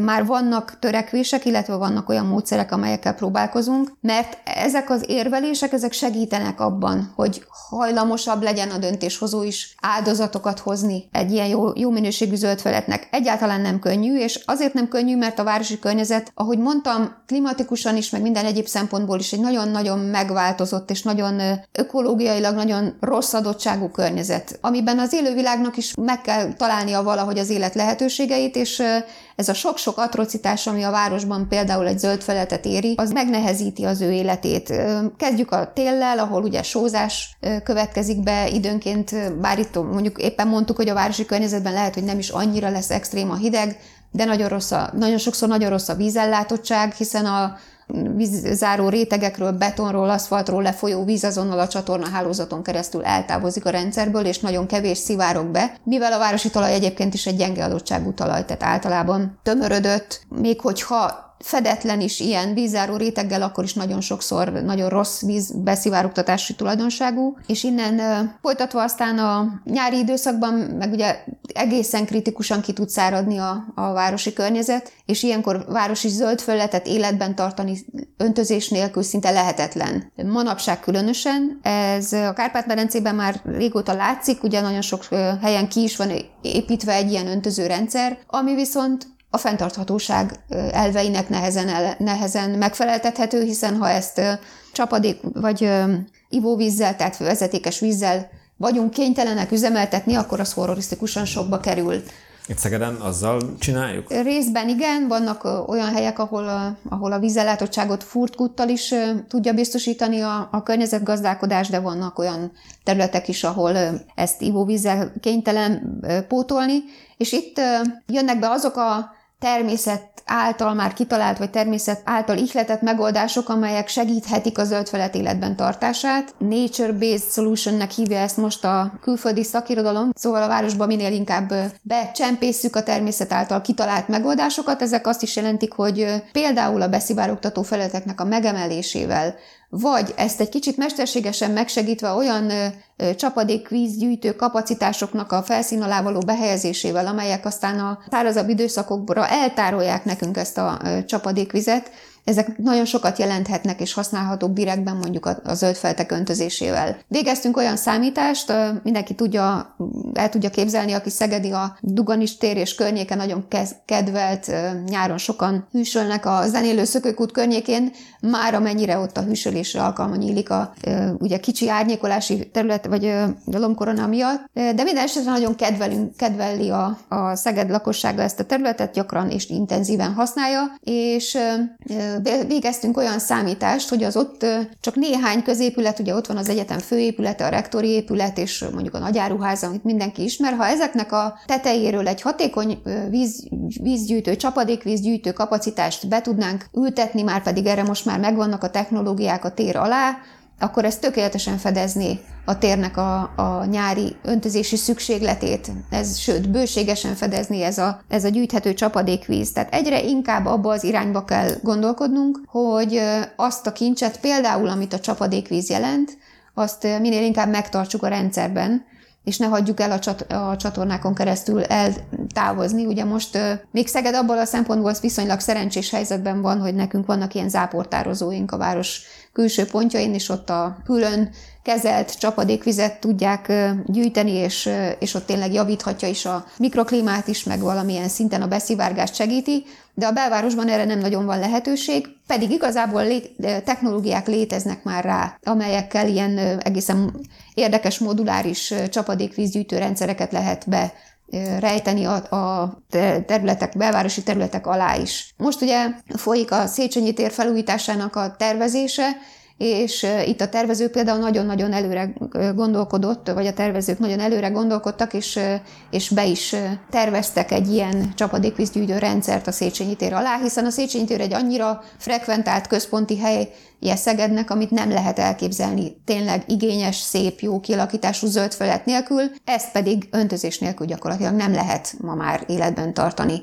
Speaker 2: már vannak törekvések, illetve vannak olyan módszerek, amelyekkel próbálkozunk, mert ezek az érvelések, ezek segítenek abban, hogy hajlamosabb legyen a döntéshozó is áldozatokat hozni egy ilyen jó, jó minőségű zöldfeletnek. Egyáltalán nem könnyű, és azért nem könnyű, mert a városi környezet, ahogy mondtam, klimatikusan is, meg minden egyéb szempontból is egy nagyon-nagyon megváltozott és nagyon ökológiailag nagyon rossz adottságú környezet, amiben az élővilágnak is meg kell találnia valahogy az élet lehetőségeit, és ez a sok-sok atrocitás, ami a városban például egy zöld feletet éri, az megnehezíti az ő életét. Kezdjük a téllel, ahol ugye sózás következik be időnként, bár itt mondjuk éppen mondtuk, hogy a városi környezetben lehet, hogy nem is annyira lesz extrém a hideg, de nagyon, rossz a, nagyon sokszor nagyon rossz a vízellátottság, hiszen a, vízzáró rétegekről, betonról, aszfaltról lefolyó víz azonnal a csatorna hálózaton keresztül eltávozik a rendszerből, és nagyon kevés szivárok be, mivel a városi talaj egyébként is egy gyenge adottságú talaj, tehát általában tömörödött, még hogyha fedetlen is ilyen vízzáró réteggel, akkor is nagyon sokszor nagyon rossz víz beszivárogtatási tulajdonságú, és innen folytatva aztán a nyári időszakban meg ugye egészen kritikusan ki tud száradni a, a városi környezet, és ilyenkor városi zöld fölletet életben tartani öntözés nélkül szinte lehetetlen. Manapság különösen, ez a Kárpát-medencében már régóta látszik, ugye nagyon sok helyen ki is van építve egy ilyen öntöző rendszer, ami viszont a fenntarthatóság elveinek nehezen, el, nehezen megfeleltethető, hiszen ha ezt csapadék vagy ivóvízzel, tehát vezetékes vízzel vagyunk kénytelenek üzemeltetni, akkor az horrorisztikusan sokba kerül.
Speaker 1: Itt Szegeden azzal csináljuk?
Speaker 2: Részben igen, vannak olyan helyek, ahol a, ahol a vízellátottságot furtkuttal is tudja biztosítani a, a környezetgazdálkodás, de vannak olyan területek is, ahol ezt ivóvízzel kénytelen pótolni, és itt jönnek be azok a természet által már kitalált, vagy természet által ihletett megoldások, amelyek segíthetik a zöldfelet életben tartását. Nature-based solutionnek hívja ezt most a külföldi szakirodalom, szóval a városban minél inkább becsempészük a természet által kitalált megoldásokat. Ezek azt is jelentik, hogy például a beszivárogtató feleteknek a megemelésével, vagy ezt egy kicsit mesterségesen megsegítve olyan csapadékvízgyűjtő kapacitásoknak a felszín alá való behelyezésével, amelyek aztán a szárazabb időszakokra eltárolják nekünk ezt a csapadékvizet, ezek nagyon sokat jelenthetnek és használhatók direktben mondjuk a, a zöld feltek öntözésével. Végeztünk olyan számítást, mindenki tudja, el tudja képzelni, aki Szegedi a Duganis tér és környéke nagyon kedvelt, nyáron sokan hűsölnek a zenélő szökőkút környékén, már amennyire ott a hűsölésre alkalma nyílik a ugye kicsi árnyékolási terület, vagy a lomkorona miatt, de minden esetre nagyon kedvelünk, kedveli a, a Szeged lakossága ezt a területet, gyakran és intenzíven használja, és végeztünk olyan számítást, hogy az ott csak néhány középület, ugye ott van az egyetem főépülete, a rektori épület, és mondjuk a nagyáruház, amit mindenki ismer, ha ezeknek a tetejéről egy hatékony víz, vízgyűjtő, csapadékvízgyűjtő kapacitást be tudnánk ültetni, már pedig erre most már megvannak a technológiák a tér alá, akkor ez tökéletesen fedezné a térnek a, a nyári öntözési szükségletét, ez sőt, bőségesen fedezni ez a, ez a gyűjthető csapadékvíz. Tehát egyre inkább abba az irányba kell gondolkodnunk, hogy azt a kincset, például amit a csapadékvíz jelent, azt minél inkább megtartsuk a rendszerben, és ne hagyjuk el a, csat- a csatornákon keresztül eltávozni. Ugye most még Szeged abból a szempontból viszonylag szerencsés helyzetben van, hogy nekünk vannak ilyen záportározóink a város külső pontjain, és ott a külön kezelt csapadékvizet tudják gyűjteni, és, és ott tényleg javíthatja is a mikroklímát is, meg valamilyen szinten a beszivárgást segíti, de a belvárosban erre nem nagyon van lehetőség, pedig igazából lé- technológiák léteznek már rá, amelyekkel ilyen egészen érdekes moduláris csapadékvízgyűjtő rendszereket lehet be rejteni a, területek, belvárosi területek alá is. Most ugye folyik a Széchenyi tér felújításának a tervezése, és itt a tervező például nagyon-nagyon előre gondolkodott, vagy a tervezők nagyon előre gondolkodtak, és, és be is terveztek egy ilyen csapadékvízgyűjtő rendszert a Széchenyi tér alá, hiszen a Széchenyi tér egy annyira frekventált központi hely Szegednek, amit nem lehet elképzelni tényleg igényes, szép, jó kialakítású zöld felett nélkül, ezt pedig öntözés nélkül gyakorlatilag nem lehet ma már életben tartani.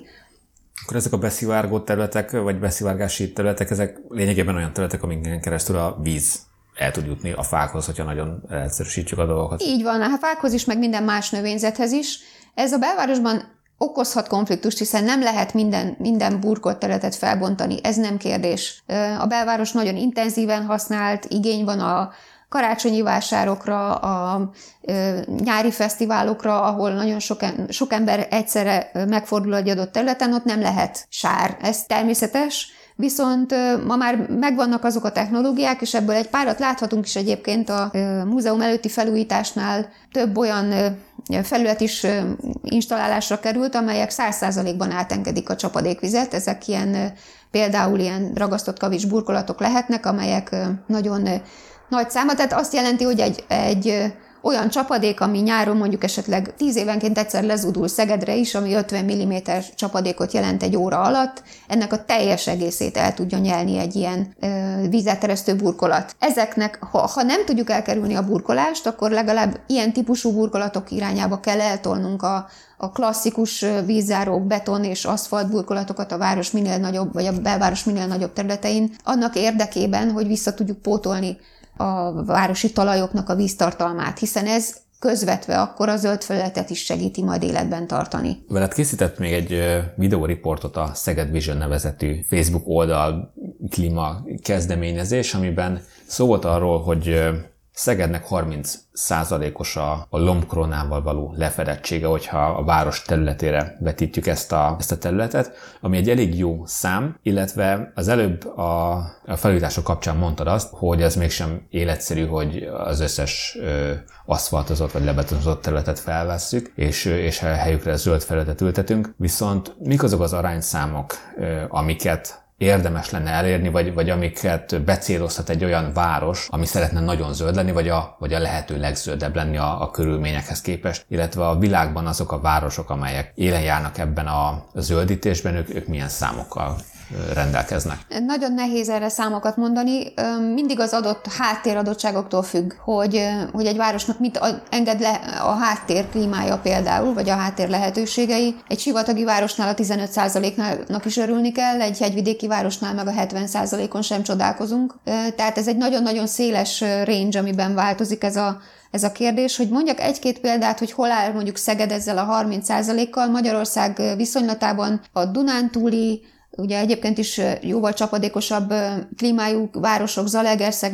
Speaker 1: Akkor ezek a beszivárgó területek, vagy beszivárgási területek, ezek lényegében olyan területek, amiken keresztül a víz el tud jutni a fákhoz, hogyha nagyon egyszerűsítjük a dolgokat.
Speaker 2: Így van, a fákhoz is, meg minden más növényzethez is. Ez a belvárosban okozhat konfliktust, hiszen nem lehet minden, minden burkolt területet felbontani, ez nem kérdés. A belváros nagyon intenzíven használt, igény van a karácsonyi vásárokra, a nyári fesztiválokra, ahol nagyon sok, sok ember egyszerre megfordul egy adott területen, ott nem lehet sár. Ez természetes, viszont ma már megvannak azok a technológiák, és ebből egy párat láthatunk is egyébként a múzeum előtti felújításnál több olyan felület is installálásra került, amelyek 100%-ban átengedik a csapadékvizet. Ezek ilyen például ilyen ragasztott kavics burkolatok lehetnek, amelyek nagyon nagy száma. Tehát azt jelenti, hogy egy, egy olyan csapadék, ami nyáron mondjuk esetleg 10 évenként egyszer lezudul Szegedre is, ami 50 mm csapadékot jelent egy óra alatt, ennek a teljes egészét el tudja nyelni egy ilyen ö, vízelteresztő burkolat. Ezeknek, ha, ha nem tudjuk elkerülni a burkolást, akkor legalább ilyen típusú burkolatok irányába kell eltolnunk a, a klasszikus vízzárók, beton és aszfalt burkolatokat a város minél nagyobb, vagy a belváros minél nagyobb területein, annak érdekében, hogy vissza tudjuk pótolni a városi talajoknak a víztartalmát, hiszen ez közvetve akkor a zöld felületet is segíti majd életben tartani.
Speaker 1: Veled készített még egy videóriportot a Szeged Vision nevezetű Facebook oldal klíma kezdeményezés, amiben szó volt arról, hogy Szegednek 30 százalékos a, a lombkronával való lefedettsége, hogyha a város területére vetítjük ezt a, ezt a területet, ami egy elég jó szám, illetve az előbb a, a felújítások kapcsán mondtad azt, hogy ez mégsem életszerű, hogy az összes ö, aszfaltozott vagy lebetonozott területet felvesszük, és, és helyükre zöld felületet ültetünk, viszont mik azok az arányszámok, ö, amiket érdemes lenne elérni, vagy, vagy amiket becélozhat egy olyan város, ami szeretne nagyon zöld lenni, vagy a, vagy a lehető legzöldebb lenni a, a körülményekhez képest, illetve a világban azok a városok, amelyek élen járnak ebben a zöldítésben, ők, ők milyen számokkal rendelkeznek?
Speaker 2: Nagyon nehéz erre számokat mondani. Mindig az adott háttéradottságoktól függ, hogy, hogy egy városnak mit enged le a háttér klímája például, vagy a háttér lehetőségei. Egy sivatagi városnál a 15%-nak is örülni kell, egy hegyvidéki városnál meg a 70%-on sem csodálkozunk. Tehát ez egy nagyon-nagyon széles range, amiben változik ez a, ez a kérdés, hogy mondjak egy-két példát, hogy hol áll mondjuk Szeged ezzel a 30%-kal, Magyarország viszonylatában a Dunántúli, Ugye egyébként is jóval csapadékosabb klímájú városok, Zalegerszeg,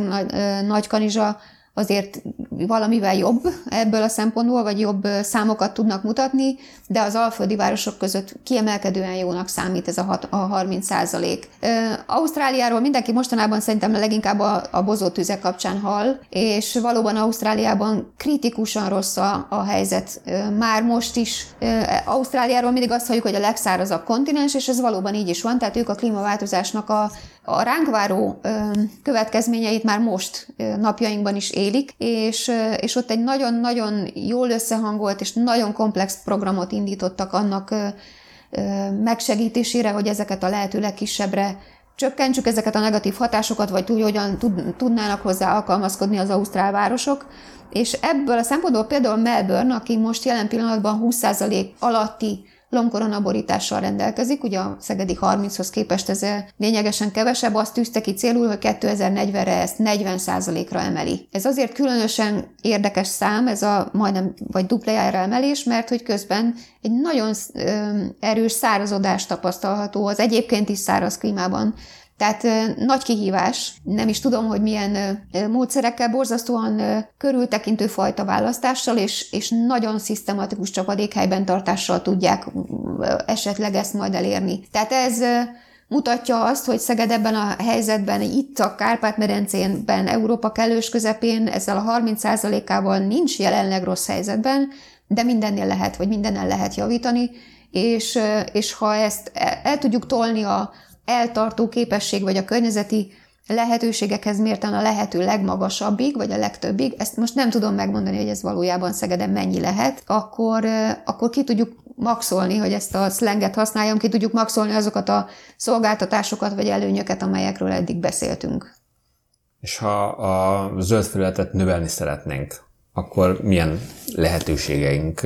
Speaker 2: Nagykanizsa azért valamivel jobb ebből a szempontból, vagy jobb számokat tudnak mutatni, de az alföldi városok között kiemelkedően jónak számít ez a, hat, a 30 százalék. Ausztráliáról mindenki mostanában szerintem leginkább a, a bozótüzek kapcsán hall, és valóban Ausztráliában kritikusan rossz a, a helyzet. Már most is Ausztráliáról mindig azt halljuk, hogy a legszárazabb kontinens, és ez valóban így is van, tehát ők a klímaváltozásnak a a ránk váró következményeit már most napjainkban is élik, és, és ott egy nagyon-nagyon jól összehangolt és nagyon komplex programot indítottak annak megsegítésére, hogy ezeket a lehető legkisebbre csökkentsük ezeket a negatív hatásokat, vagy úgy, hogyan tudnának hozzá alkalmazkodni az ausztrál városok. És ebből a szempontból például Melbourne, aki most jelen pillanatban 20% alatti lombkoronaborítással rendelkezik, ugye a szegedi 30-hoz képest ez lényegesen kevesebb, azt tűzte ki célul, hogy 2040-re ezt 40%-ra emeli. Ez azért különösen érdekes szám, ez a majdnem vagy duplájára emelés, mert hogy közben egy nagyon erős szárazodás tapasztalható az egyébként is száraz klímában tehát nagy kihívás, nem is tudom, hogy milyen módszerekkel, borzasztóan körültekintő fajta választással, és, és nagyon szisztematikus csapadékhelyben tartással tudják esetleg ezt majd elérni. Tehát ez mutatja azt, hogy Szeged ebben a helyzetben, itt a Kárpát-medencénben, Európa kellős közepén ezzel a 30%-ával nincs jelenleg rossz helyzetben, de mindennél lehet, vagy mindennel lehet javítani, és, és ha ezt el, el tudjuk tolni a, eltartó képesség, vagy a környezeti lehetőségekhez mérten a lehető legmagasabbig, vagy a legtöbbig, ezt most nem tudom megmondani, hogy ez valójában Szegeden mennyi lehet, akkor, akkor ki tudjuk maxolni, hogy ezt a szlenget használjam, ki tudjuk maxolni azokat a szolgáltatásokat vagy előnyöket, amelyekről eddig beszéltünk.
Speaker 1: És ha a zöld felületet növelni szeretnénk, akkor milyen lehetőségeink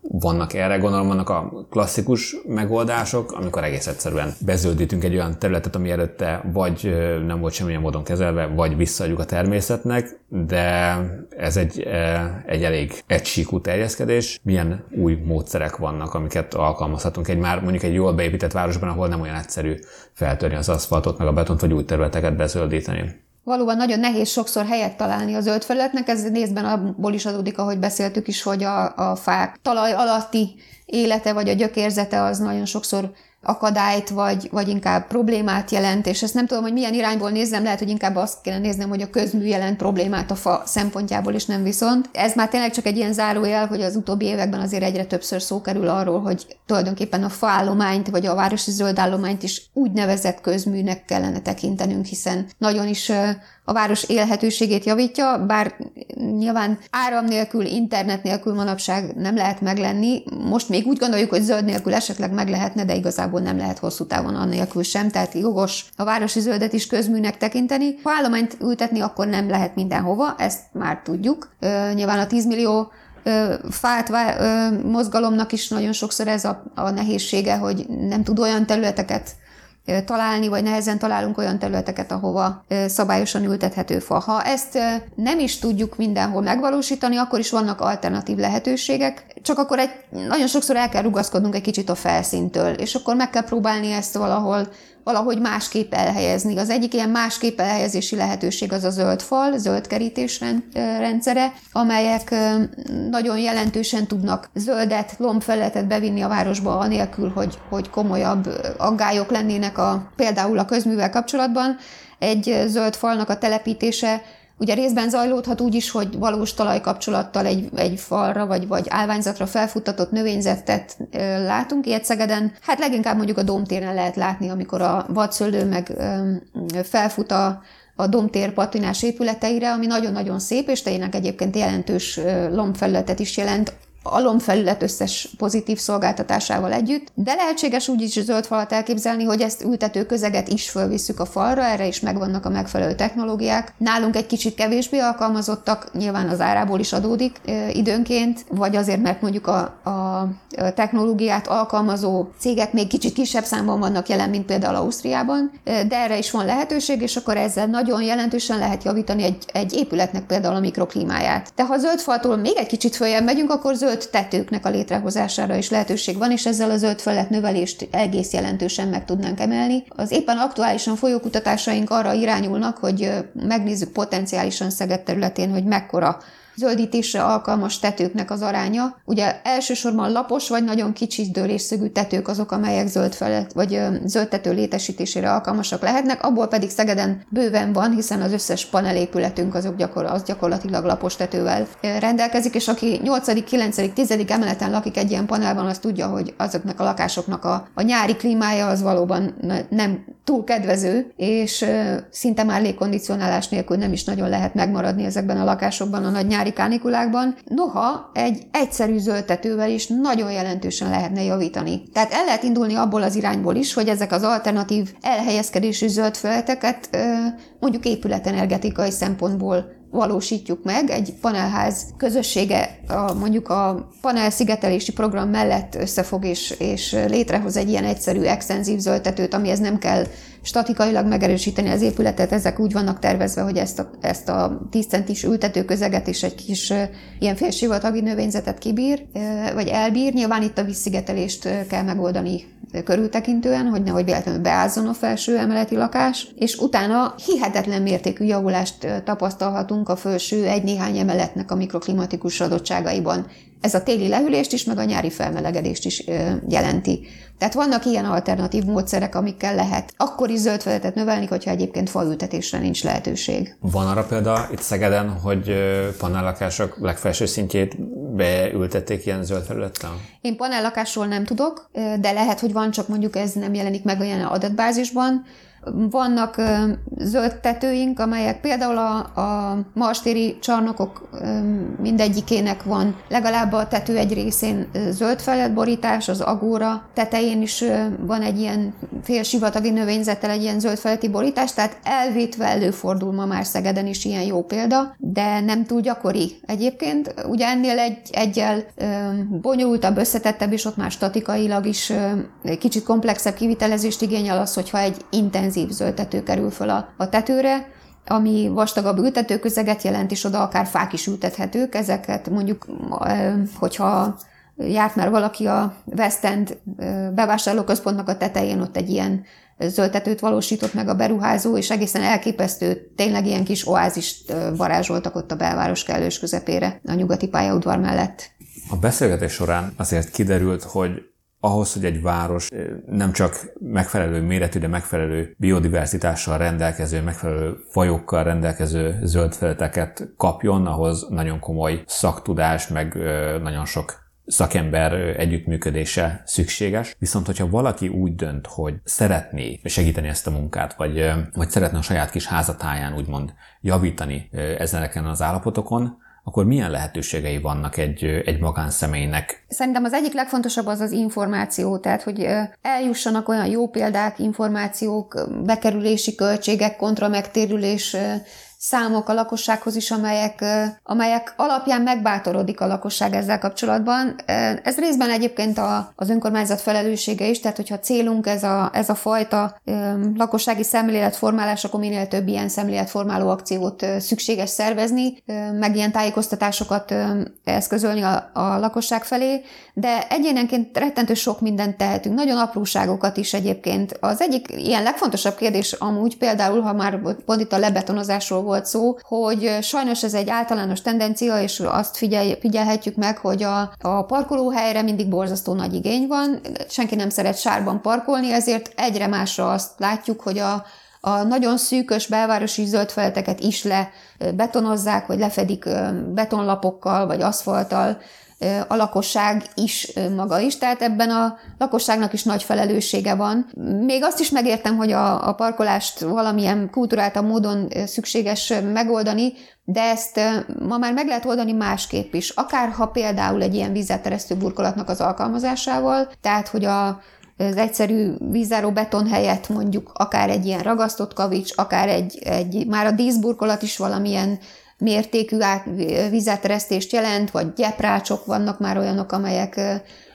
Speaker 1: vannak erre? Gondolom vannak a klasszikus megoldások, amikor egész egyszerűen bezöldítünk egy olyan területet, ami előtte vagy nem volt semmilyen módon kezelve, vagy visszaadjuk a természetnek, de ez egy, egy elég egysíkú terjeszkedés. Milyen új módszerek vannak, amiket alkalmazhatunk egy már mondjuk egy jól beépített városban, ahol nem olyan egyszerű feltörni az aszfaltot, meg a betont, vagy új területeket bezöldíteni?
Speaker 2: Valóban nagyon nehéz sokszor helyet találni a zöld felületnek, ez nézben abból is adódik, ahogy beszéltük is, hogy a, a fák talaj alatti élete vagy a gyökérzete az nagyon sokszor akadályt, vagy, vagy inkább problémát jelent, és ezt nem tudom, hogy milyen irányból nézzem, lehet, hogy inkább azt kéne néznem, hogy a közmű jelent problémát a fa szempontjából, is nem viszont. Ez már tényleg csak egy ilyen zárójel, hogy az utóbbi években azért egyre többször szó kerül arról, hogy tulajdonképpen a faállományt, vagy a városi zöldállományt is úgynevezett közműnek kellene tekintenünk, hiszen nagyon is a város élhetőségét javítja, bár nyilván áram nélkül, internet nélkül manapság nem lehet meglenni. Most még úgy gondoljuk, hogy zöld nélkül esetleg meg lehetne, de igazából nem lehet hosszú távon annélkül sem, tehát jogos a városi zöldet is közműnek tekinteni. Ha állományt ültetni, akkor nem lehet mindenhova, ezt már tudjuk. Nyilván a 10 millió fát mozgalomnak is nagyon sokszor ez a, a nehézsége, hogy nem tud olyan területeket találni, vagy nehezen találunk olyan területeket, ahova szabályosan ültethető fa. Ha ezt nem is tudjuk mindenhol megvalósítani, akkor is vannak alternatív lehetőségek, csak akkor egy, nagyon sokszor el kell rugaszkodnunk egy kicsit a felszíntől, és akkor meg kell próbálni ezt valahol valahogy másképp elhelyezni. Az egyik ilyen másképp elhelyezési lehetőség az a zöld fal, zöld kerítés rendszere, amelyek nagyon jelentősen tudnak zöldet, lombfelületet bevinni a városba, anélkül, hogy, hogy komolyabb aggályok lennének a, például a közművel kapcsolatban. Egy zöld falnak a telepítése Ugye részben zajlódhat úgy is, hogy valós talajkapcsolattal egy, egy falra vagy, vagy állványzatra felfuttatott növényzetet látunk. Ilyet Szegeden, hát leginkább mondjuk a Domtéren lehet látni, amikor a vadszöldő meg felfut a, a domtér patinás épületeire, ami nagyon-nagyon szép, és tényleg egyébként jelentős lombfelületet is jelent, alomfelület összes pozitív szolgáltatásával együtt, de lehetséges úgy is zöld falat elképzelni, hogy ezt ültető közeget is fölvisszük a falra, erre is megvannak a megfelelő technológiák. Nálunk egy kicsit kevésbé alkalmazottak, nyilván az árából is adódik időnként, vagy azért, mert mondjuk a, a technológiát alkalmazó cégek még kicsit kisebb számban vannak jelen, mint például Ausztriában, de erre is van lehetőség, és akkor ezzel nagyon jelentősen lehet javítani egy, egy épületnek például a mikroklímáját. De ha zöld faltól még egy kicsit följebb megyünk, akkor zöld zöld tetőknek a létrehozására is lehetőség van, és ezzel a zöld felett növelést egész jelentősen meg tudnánk emelni. Az éppen aktuálisan folyó kutatásaink arra irányulnak, hogy megnézzük potenciálisan Szeged területén, hogy mekkora zöldítésre alkalmas tetőknek az aránya. Ugye elsősorban lapos vagy nagyon kicsi dőlésszögű tetők azok, amelyek zöld felett, vagy zöld tető létesítésére alkalmasak lehetnek, abból pedig Szegeden bőven van, hiszen az összes panelépületünk azok gyakor, az gyakorlatilag lapos tetővel rendelkezik, és aki 8., 9., 10. emeleten lakik egy ilyen panelban, az tudja, hogy azoknak a lakásoknak a, a nyári klímája az valóban nem túl kedvező, és szinte már légkondicionálás nélkül nem is nagyon lehet megmaradni ezekben a lakásokban a nagy nyári nyári kánikulákban, noha egy egyszerű zöldtetővel is nagyon jelentősen lehetne javítani. Tehát el lehet indulni abból az irányból is, hogy ezek az alternatív elhelyezkedésű zöld földeteket mondjuk épületenergetikai szempontból valósítjuk meg. Egy panelház közössége a, mondjuk a panel szigetelési program mellett összefog és, és létrehoz egy ilyen egyszerű extenzív zöldtetőt, amihez nem kell statikailag megerősíteni az épületet, ezek úgy vannak tervezve, hogy ezt a, ezt a 10 centis ültetőközeget és egy kis ilyen félsivatagi növényzetet kibír, vagy elbír. Nyilván itt a vízszigetelést kell megoldani körültekintően, hogy nehogy véletlenül beázzon a felső emeleti lakás, és utána hihetetlen mértékű javulást tapasztalhatunk a felső egy-néhány emeletnek a mikroklimatikus adottságaiban. Ez a téli lehűlést is, meg a nyári felmelegedést is jelenti. Tehát vannak ilyen alternatív módszerek, amikkel lehet akkor is zöld felületet növelni, hogyha egyébként faültetésre nincs lehetőség.
Speaker 1: Van arra példa itt Szegeden, hogy panellakások legfelső szintjét beültették ilyen zöld felülettel?
Speaker 2: Én panellakásról nem tudok, de lehet, hogy van, csak mondjuk ez nem jelenik meg olyan adatbázisban. Vannak zöld tetőink, amelyek például a, a marstéri csarnokok mindegyikének van legalább a tető egy részén zöld borítás, az agóra tetején is van egy ilyen félsivatagi növényzettel egy ilyen zöld borítás, tehát elvétve előfordul ma már Szegeden is ilyen jó példa, de nem túl gyakori egyébként. Ugye ennél egy, egyel bonyolultabb, összetettebb, és ott már statikailag is kicsit komplexebb kivitelezést igényel az, hogyha egy intenzív zöldtető kerül föl a, a tetőre, ami vastagabb ültetőközeget jelent, és oda akár fák is ültethetők. Ezeket mondjuk, hogyha járt már valaki a West End bevásárlóközpontnak a tetején, ott egy ilyen zöldtetőt valósított meg a beruházó, és egészen elképesztő, tényleg ilyen kis oázist varázsoltak ott a belváros kellős közepére, a nyugati pályaudvar mellett.
Speaker 1: A beszélgetés során azért kiderült, hogy ahhoz, hogy egy város nem csak megfelelő méretű, de megfelelő biodiverzitással rendelkező, megfelelő fajokkal rendelkező zöld felületeket kapjon, ahhoz nagyon komoly szaktudás, meg nagyon sok szakember együttműködése szükséges. Viszont, hogyha valaki úgy dönt, hogy szeretné segíteni ezt a munkát, vagy, vagy szeretne a saját kis házatáján úgymond javítani ezeneken az állapotokon, akkor milyen lehetőségei vannak egy, egy magánszemélynek?
Speaker 2: Szerintem az egyik legfontosabb az az információ, tehát hogy eljussanak olyan jó példák, információk, bekerülési költségek, kontra megtérülés számok a lakossághoz is, amelyek, amelyek alapján megbátorodik a lakosság ezzel kapcsolatban. Ez részben egyébként a, az önkormányzat felelőssége is, tehát hogyha célunk ez a, ez a fajta lakossági szemléletformálás, akkor minél több ilyen szemléletformáló akciót szükséges szervezni, meg ilyen tájékoztatásokat eszközölni a, a lakosság felé, de egyénenként rettentő sok mindent tehetünk, nagyon apróságokat is egyébként. Az egyik ilyen legfontosabb kérdés amúgy például, ha már pont itt a lebetonozásról volt szó, hogy sajnos ez egy általános tendencia, és azt figyel, figyelhetjük meg, hogy a, a parkolóhelyre mindig borzasztó nagy igény van, senki nem szeret sárban parkolni, ezért egyre másra azt látjuk, hogy a, a nagyon szűkös belvárosi zöldfeleteket is le betonozzák, vagy lefedik betonlapokkal, vagy aszfalttal, a lakosság is maga is, tehát ebben a lakosságnak is nagy felelőssége van. Még azt is megértem, hogy a, a parkolást valamilyen kulturáltabb módon szükséges megoldani, de ezt ma már meg lehet oldani másképp is. Akár ha például egy ilyen vízzelteresztő burkolatnak az alkalmazásával, tehát hogy a, az egyszerű vízáró beton helyett mondjuk akár egy ilyen ragasztott kavics, akár egy, egy már a díszburkolat is valamilyen mértékű át, vízáteresztést jelent, vagy gyeprácsok vannak már olyanok, amelyek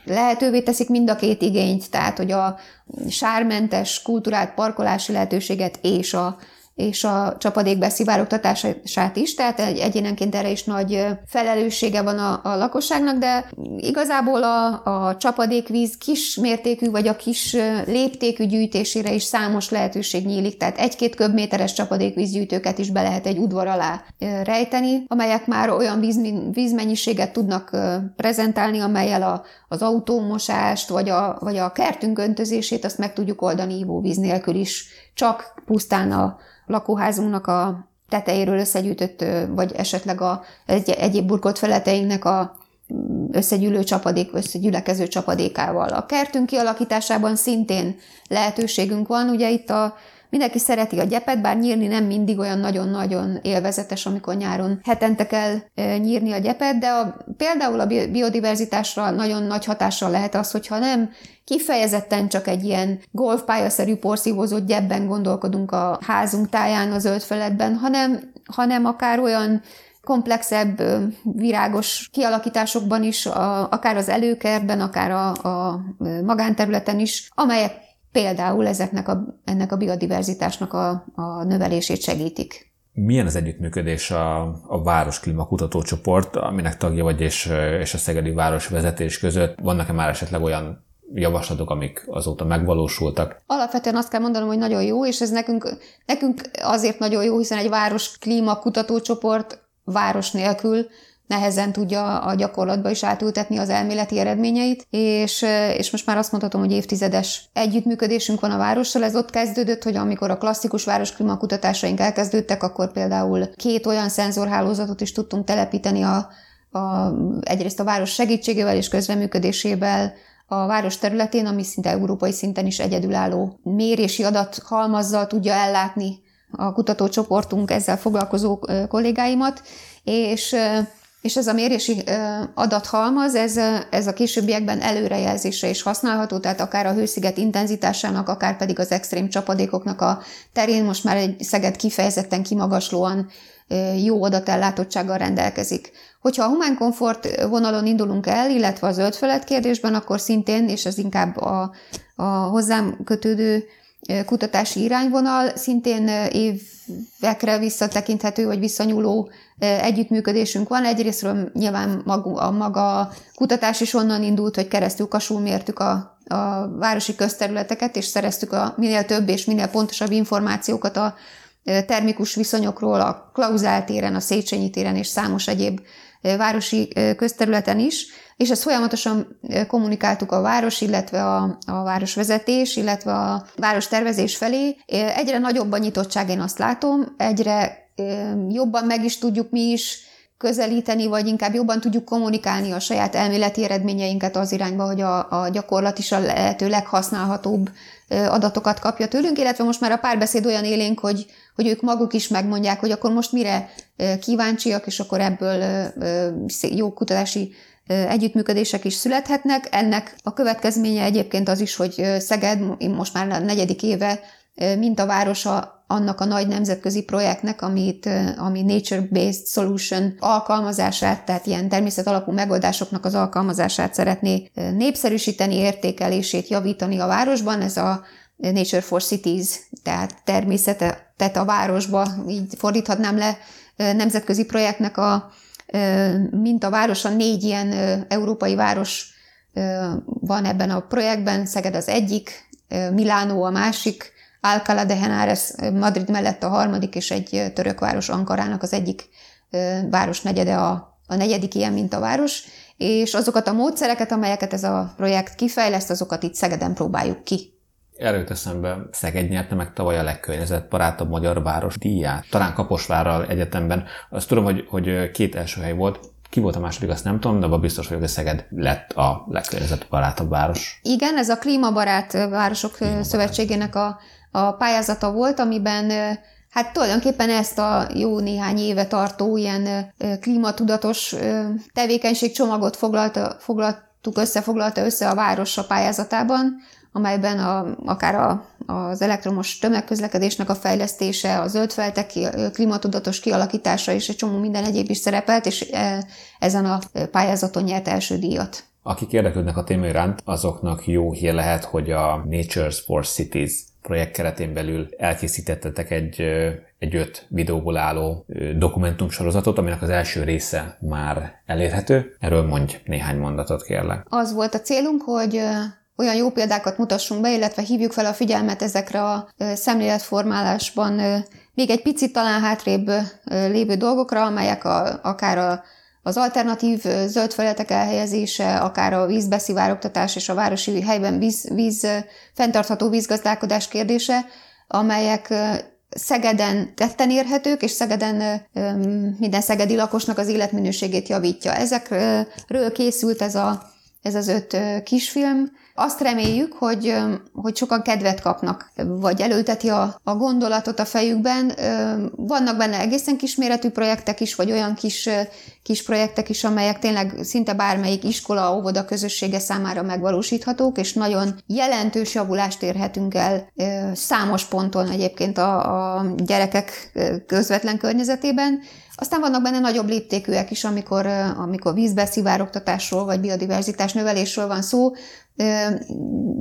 Speaker 2: lehetővé teszik mind a két igényt, tehát hogy a sármentes kulturált parkolási lehetőséget és a és a csapadék beszivárogtatását is, tehát egy egyénenként erre is nagy felelőssége van a, a lakosságnak, de igazából a, a csapadékvíz kis mértékű vagy a kis léptékű gyűjtésére is számos lehetőség nyílik, tehát egy-két köbméteres csapadékvízgyűjtőket is be lehet egy udvar alá rejteni, amelyek már olyan víz, vízmennyiséget tudnak prezentálni, amelyel a, az autómosást vagy a, vagy a kertünk öntözését azt meg tudjuk oldani ivóvíz nélkül is, csak pusztán a, lakóházunknak a tetejéről összegyűjtött, vagy esetleg a egy, egyéb burkolt feleteinknek a összegyűlő csapadék, összegyülekező csapadékával. A kertünk kialakításában szintén lehetőségünk van, ugye itt a Mindenki szereti a gyepet, bár nyírni nem mindig olyan nagyon-nagyon élvezetes, amikor nyáron hetente kell nyírni a gyepet, de a, például a biodiverzitásra nagyon nagy hatással lehet az, hogyha nem kifejezetten csak egy ilyen golfpályaszerű porszívózott gyepben gondolkodunk a házunk táján, a zöld feletben, hanem, hanem akár olyan komplexebb, virágos kialakításokban is, a, akár az előkertben, akár a, a magánterületen is, amelyek például ezeknek a, ennek a biodiverzitásnak a, a növelését segítik.
Speaker 1: Milyen az együttműködés a, a Város Klímakutatócsoport, aminek tagja vagy, és, és a Szegedi Város vezetés között? Vannak-e már esetleg olyan javaslatok, amik azóta megvalósultak?
Speaker 2: Alapvetően azt kell mondanom, hogy nagyon jó, és ez nekünk, nekünk azért nagyon jó, hiszen egy város klímakutatócsoport város nélkül nehezen tudja a gyakorlatba is átültetni az elméleti eredményeit, és, és most már azt mondhatom, hogy évtizedes együttműködésünk van a várossal. Ez ott kezdődött, hogy amikor a klasszikus városklímakutatásaink elkezdődtek, akkor például két olyan szenzorhálózatot is tudtunk telepíteni a, a, egyrészt a város segítségével és közreműködésével, a város területén, ami szinte európai szinten is egyedülálló mérési adathalmazzal tudja ellátni a kutatócsoportunk ezzel foglalkozó kollégáimat, és és ez a mérési adathalmaz, ez, ez a későbbiekben előrejelzésre is használható, tehát akár a hősziget intenzitásának, akár pedig az extrém csapadékoknak a terén most már egy Szeged kifejezetten kimagaslóan jó adatellátottsággal rendelkezik. Hogyha a humán komfort vonalon indulunk el, illetve a zöld felett kérdésben, akkor szintén, és ez inkább a, a hozzám kötődő kutatási irányvonal, szintén évekre visszatekinthető, vagy visszanyúló együttműködésünk van. Egyrésztről nyilván maga, a maga kutatás is onnan indult, hogy keresztül kasul mértük a, a városi közterületeket, és szereztük a minél több és minél pontosabb információkat a termikus viszonyokról a Klauzál téren, a Széchenyi téren és számos egyéb városi közterületen is, és ezt folyamatosan kommunikáltuk a város, illetve a, a városvezetés, illetve a város tervezés felé. Egyre nagyobb a nyitottság, én azt látom, egyre jobban meg is tudjuk mi is közelíteni, vagy inkább jobban tudjuk kommunikálni a saját elméleti eredményeinket az irányba, hogy a, a gyakorlat is a lehető leghasználhatóbb adatokat kapja tőlünk, illetve most már a párbeszéd olyan élénk, hogy, hogy ők maguk is megmondják, hogy akkor most mire kíváncsiak, és akkor ebből jó kutatási együttműködések is születhetnek. Ennek a következménye egyébként az is, hogy Szeged most már a negyedik éve mint a városa annak a nagy nemzetközi projektnek, amit, ami Nature-Based Solution alkalmazását, tehát ilyen természet alapú megoldásoknak az alkalmazását szeretné népszerűsíteni, értékelését javítani a városban. Ez a Nature for Cities, tehát természetet a városba, így fordíthatnám le nemzetközi projektnek a mint a városa, négy ilyen európai város van ebben a projektben, Szeged az egyik, Milánó a másik, Alcalá de Henares Madrid mellett a harmadik, és egy török város Ankarának az egyik város negyede a, a negyedik ilyen mint a város, és azokat a módszereket, amelyeket ez a projekt kifejleszt, azokat itt Szegeden próbáljuk ki.
Speaker 1: Erőt eszembe, Szeged nyerte meg tavaly a legkörnyezetbarátabb magyar város díját. Talán Kaposvárral egyetemben. Azt tudom, hogy, hogy két első hely volt, ki volt a második, azt nem tudom, de abban biztos vagyok, hogy Szeged lett a legkörnyezetbarátabb város.
Speaker 2: Igen, ez a Klímabarát Városok Klímabarát. Szövetségének a a pályázata volt, amiben hát tulajdonképpen ezt a jó néhány éve tartó ilyen klímatudatos tevékenységcsomagot foglalta, foglaltuk össze, foglalta össze a város a pályázatában, amelyben a, akár a, az elektromos tömegközlekedésnek a fejlesztése, a zöldfeltek klímatudatos kialakítása és egy csomó minden egyéb is szerepelt, és ezen a pályázaton nyert első díjat.
Speaker 1: Akik érdeklődnek a téma iránt, azoknak jó hír lehet, hogy a Nature's for Cities projekt keretén belül elkészítettetek egy, egy öt videóból álló dokumentumsorozatot, aminek az első része már elérhető. Erről mondj néhány mondatot, kérlek.
Speaker 2: Az volt a célunk, hogy olyan jó példákat mutassunk be, illetve hívjuk fel a figyelmet ezekre a szemléletformálásban még egy picit talán hátrébb lévő dolgokra, amelyek a, akár a az alternatív zöld felületek elhelyezése, akár a vízbeszivárogtatás és a városi helyben víz, víz, fenntartható vízgazdálkodás kérdése, amelyek Szegeden tetten érhetők, és Szegeden minden szegedi lakosnak az életminőségét javítja. Ezekről készült ez, a, ez az öt kisfilm, azt reméljük, hogy, hogy sokan kedvet kapnak, vagy előteti a, a gondolatot a fejükben. Vannak benne egészen kisméretű projektek is, vagy olyan kis, kis projektek is, amelyek tényleg szinte bármelyik iskola, óvoda közössége számára megvalósíthatók, és nagyon jelentős javulást érhetünk el számos ponton egyébként a, a gyerekek közvetlen környezetében. Aztán vannak benne nagyobb léptékűek is, amikor, amikor vízbeszivárogtatásról vagy biodiverzitás növelésről van szó,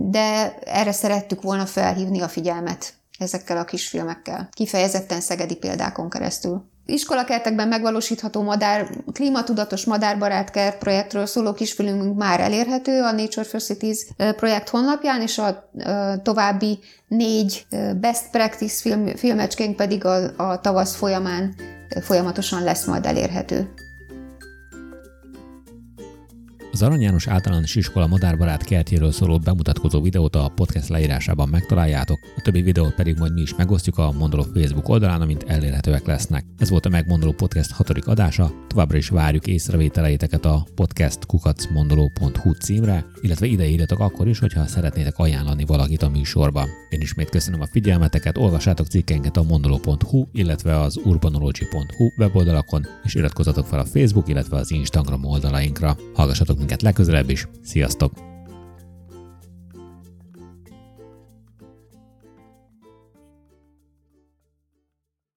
Speaker 2: de erre szerettük volna felhívni a figyelmet ezekkel a kisfilmekkel, kifejezetten szegedi példákon keresztül. Iskolakertekben megvalósítható madár, klímatudatos madárbarát kert projektről szóló kisfilmünk már elérhető a Nature for Cities projekt honlapján, és a további négy best practice film, filmecskénk pedig a, a tavasz folyamán folyamatosan lesz majd elérhető.
Speaker 1: Az Arany János általános iskola madárbarát kertjéről szóló bemutatkozó videót a podcast leírásában megtaláljátok, a többi videót pedig majd mi is megosztjuk a Mondoló Facebook oldalán, amint elérhetőek lesznek. Ez volt a Megmondoló Podcast hatodik adása, továbbra is várjuk észrevételeiteket a podcastkukacmondoló.hu címre, illetve ide írjatok akkor is, hogyha szeretnétek ajánlani valakit a műsorban. Én ismét köszönöm a figyelmeteket, olvassátok cikkenket a mondoló.hu, illetve az urbanology.hu weboldalakon, és iratkozzatok fel a Facebook, illetve az Instagram oldalainkra. Hallgassatok minket legközelebb is. Sziasztok!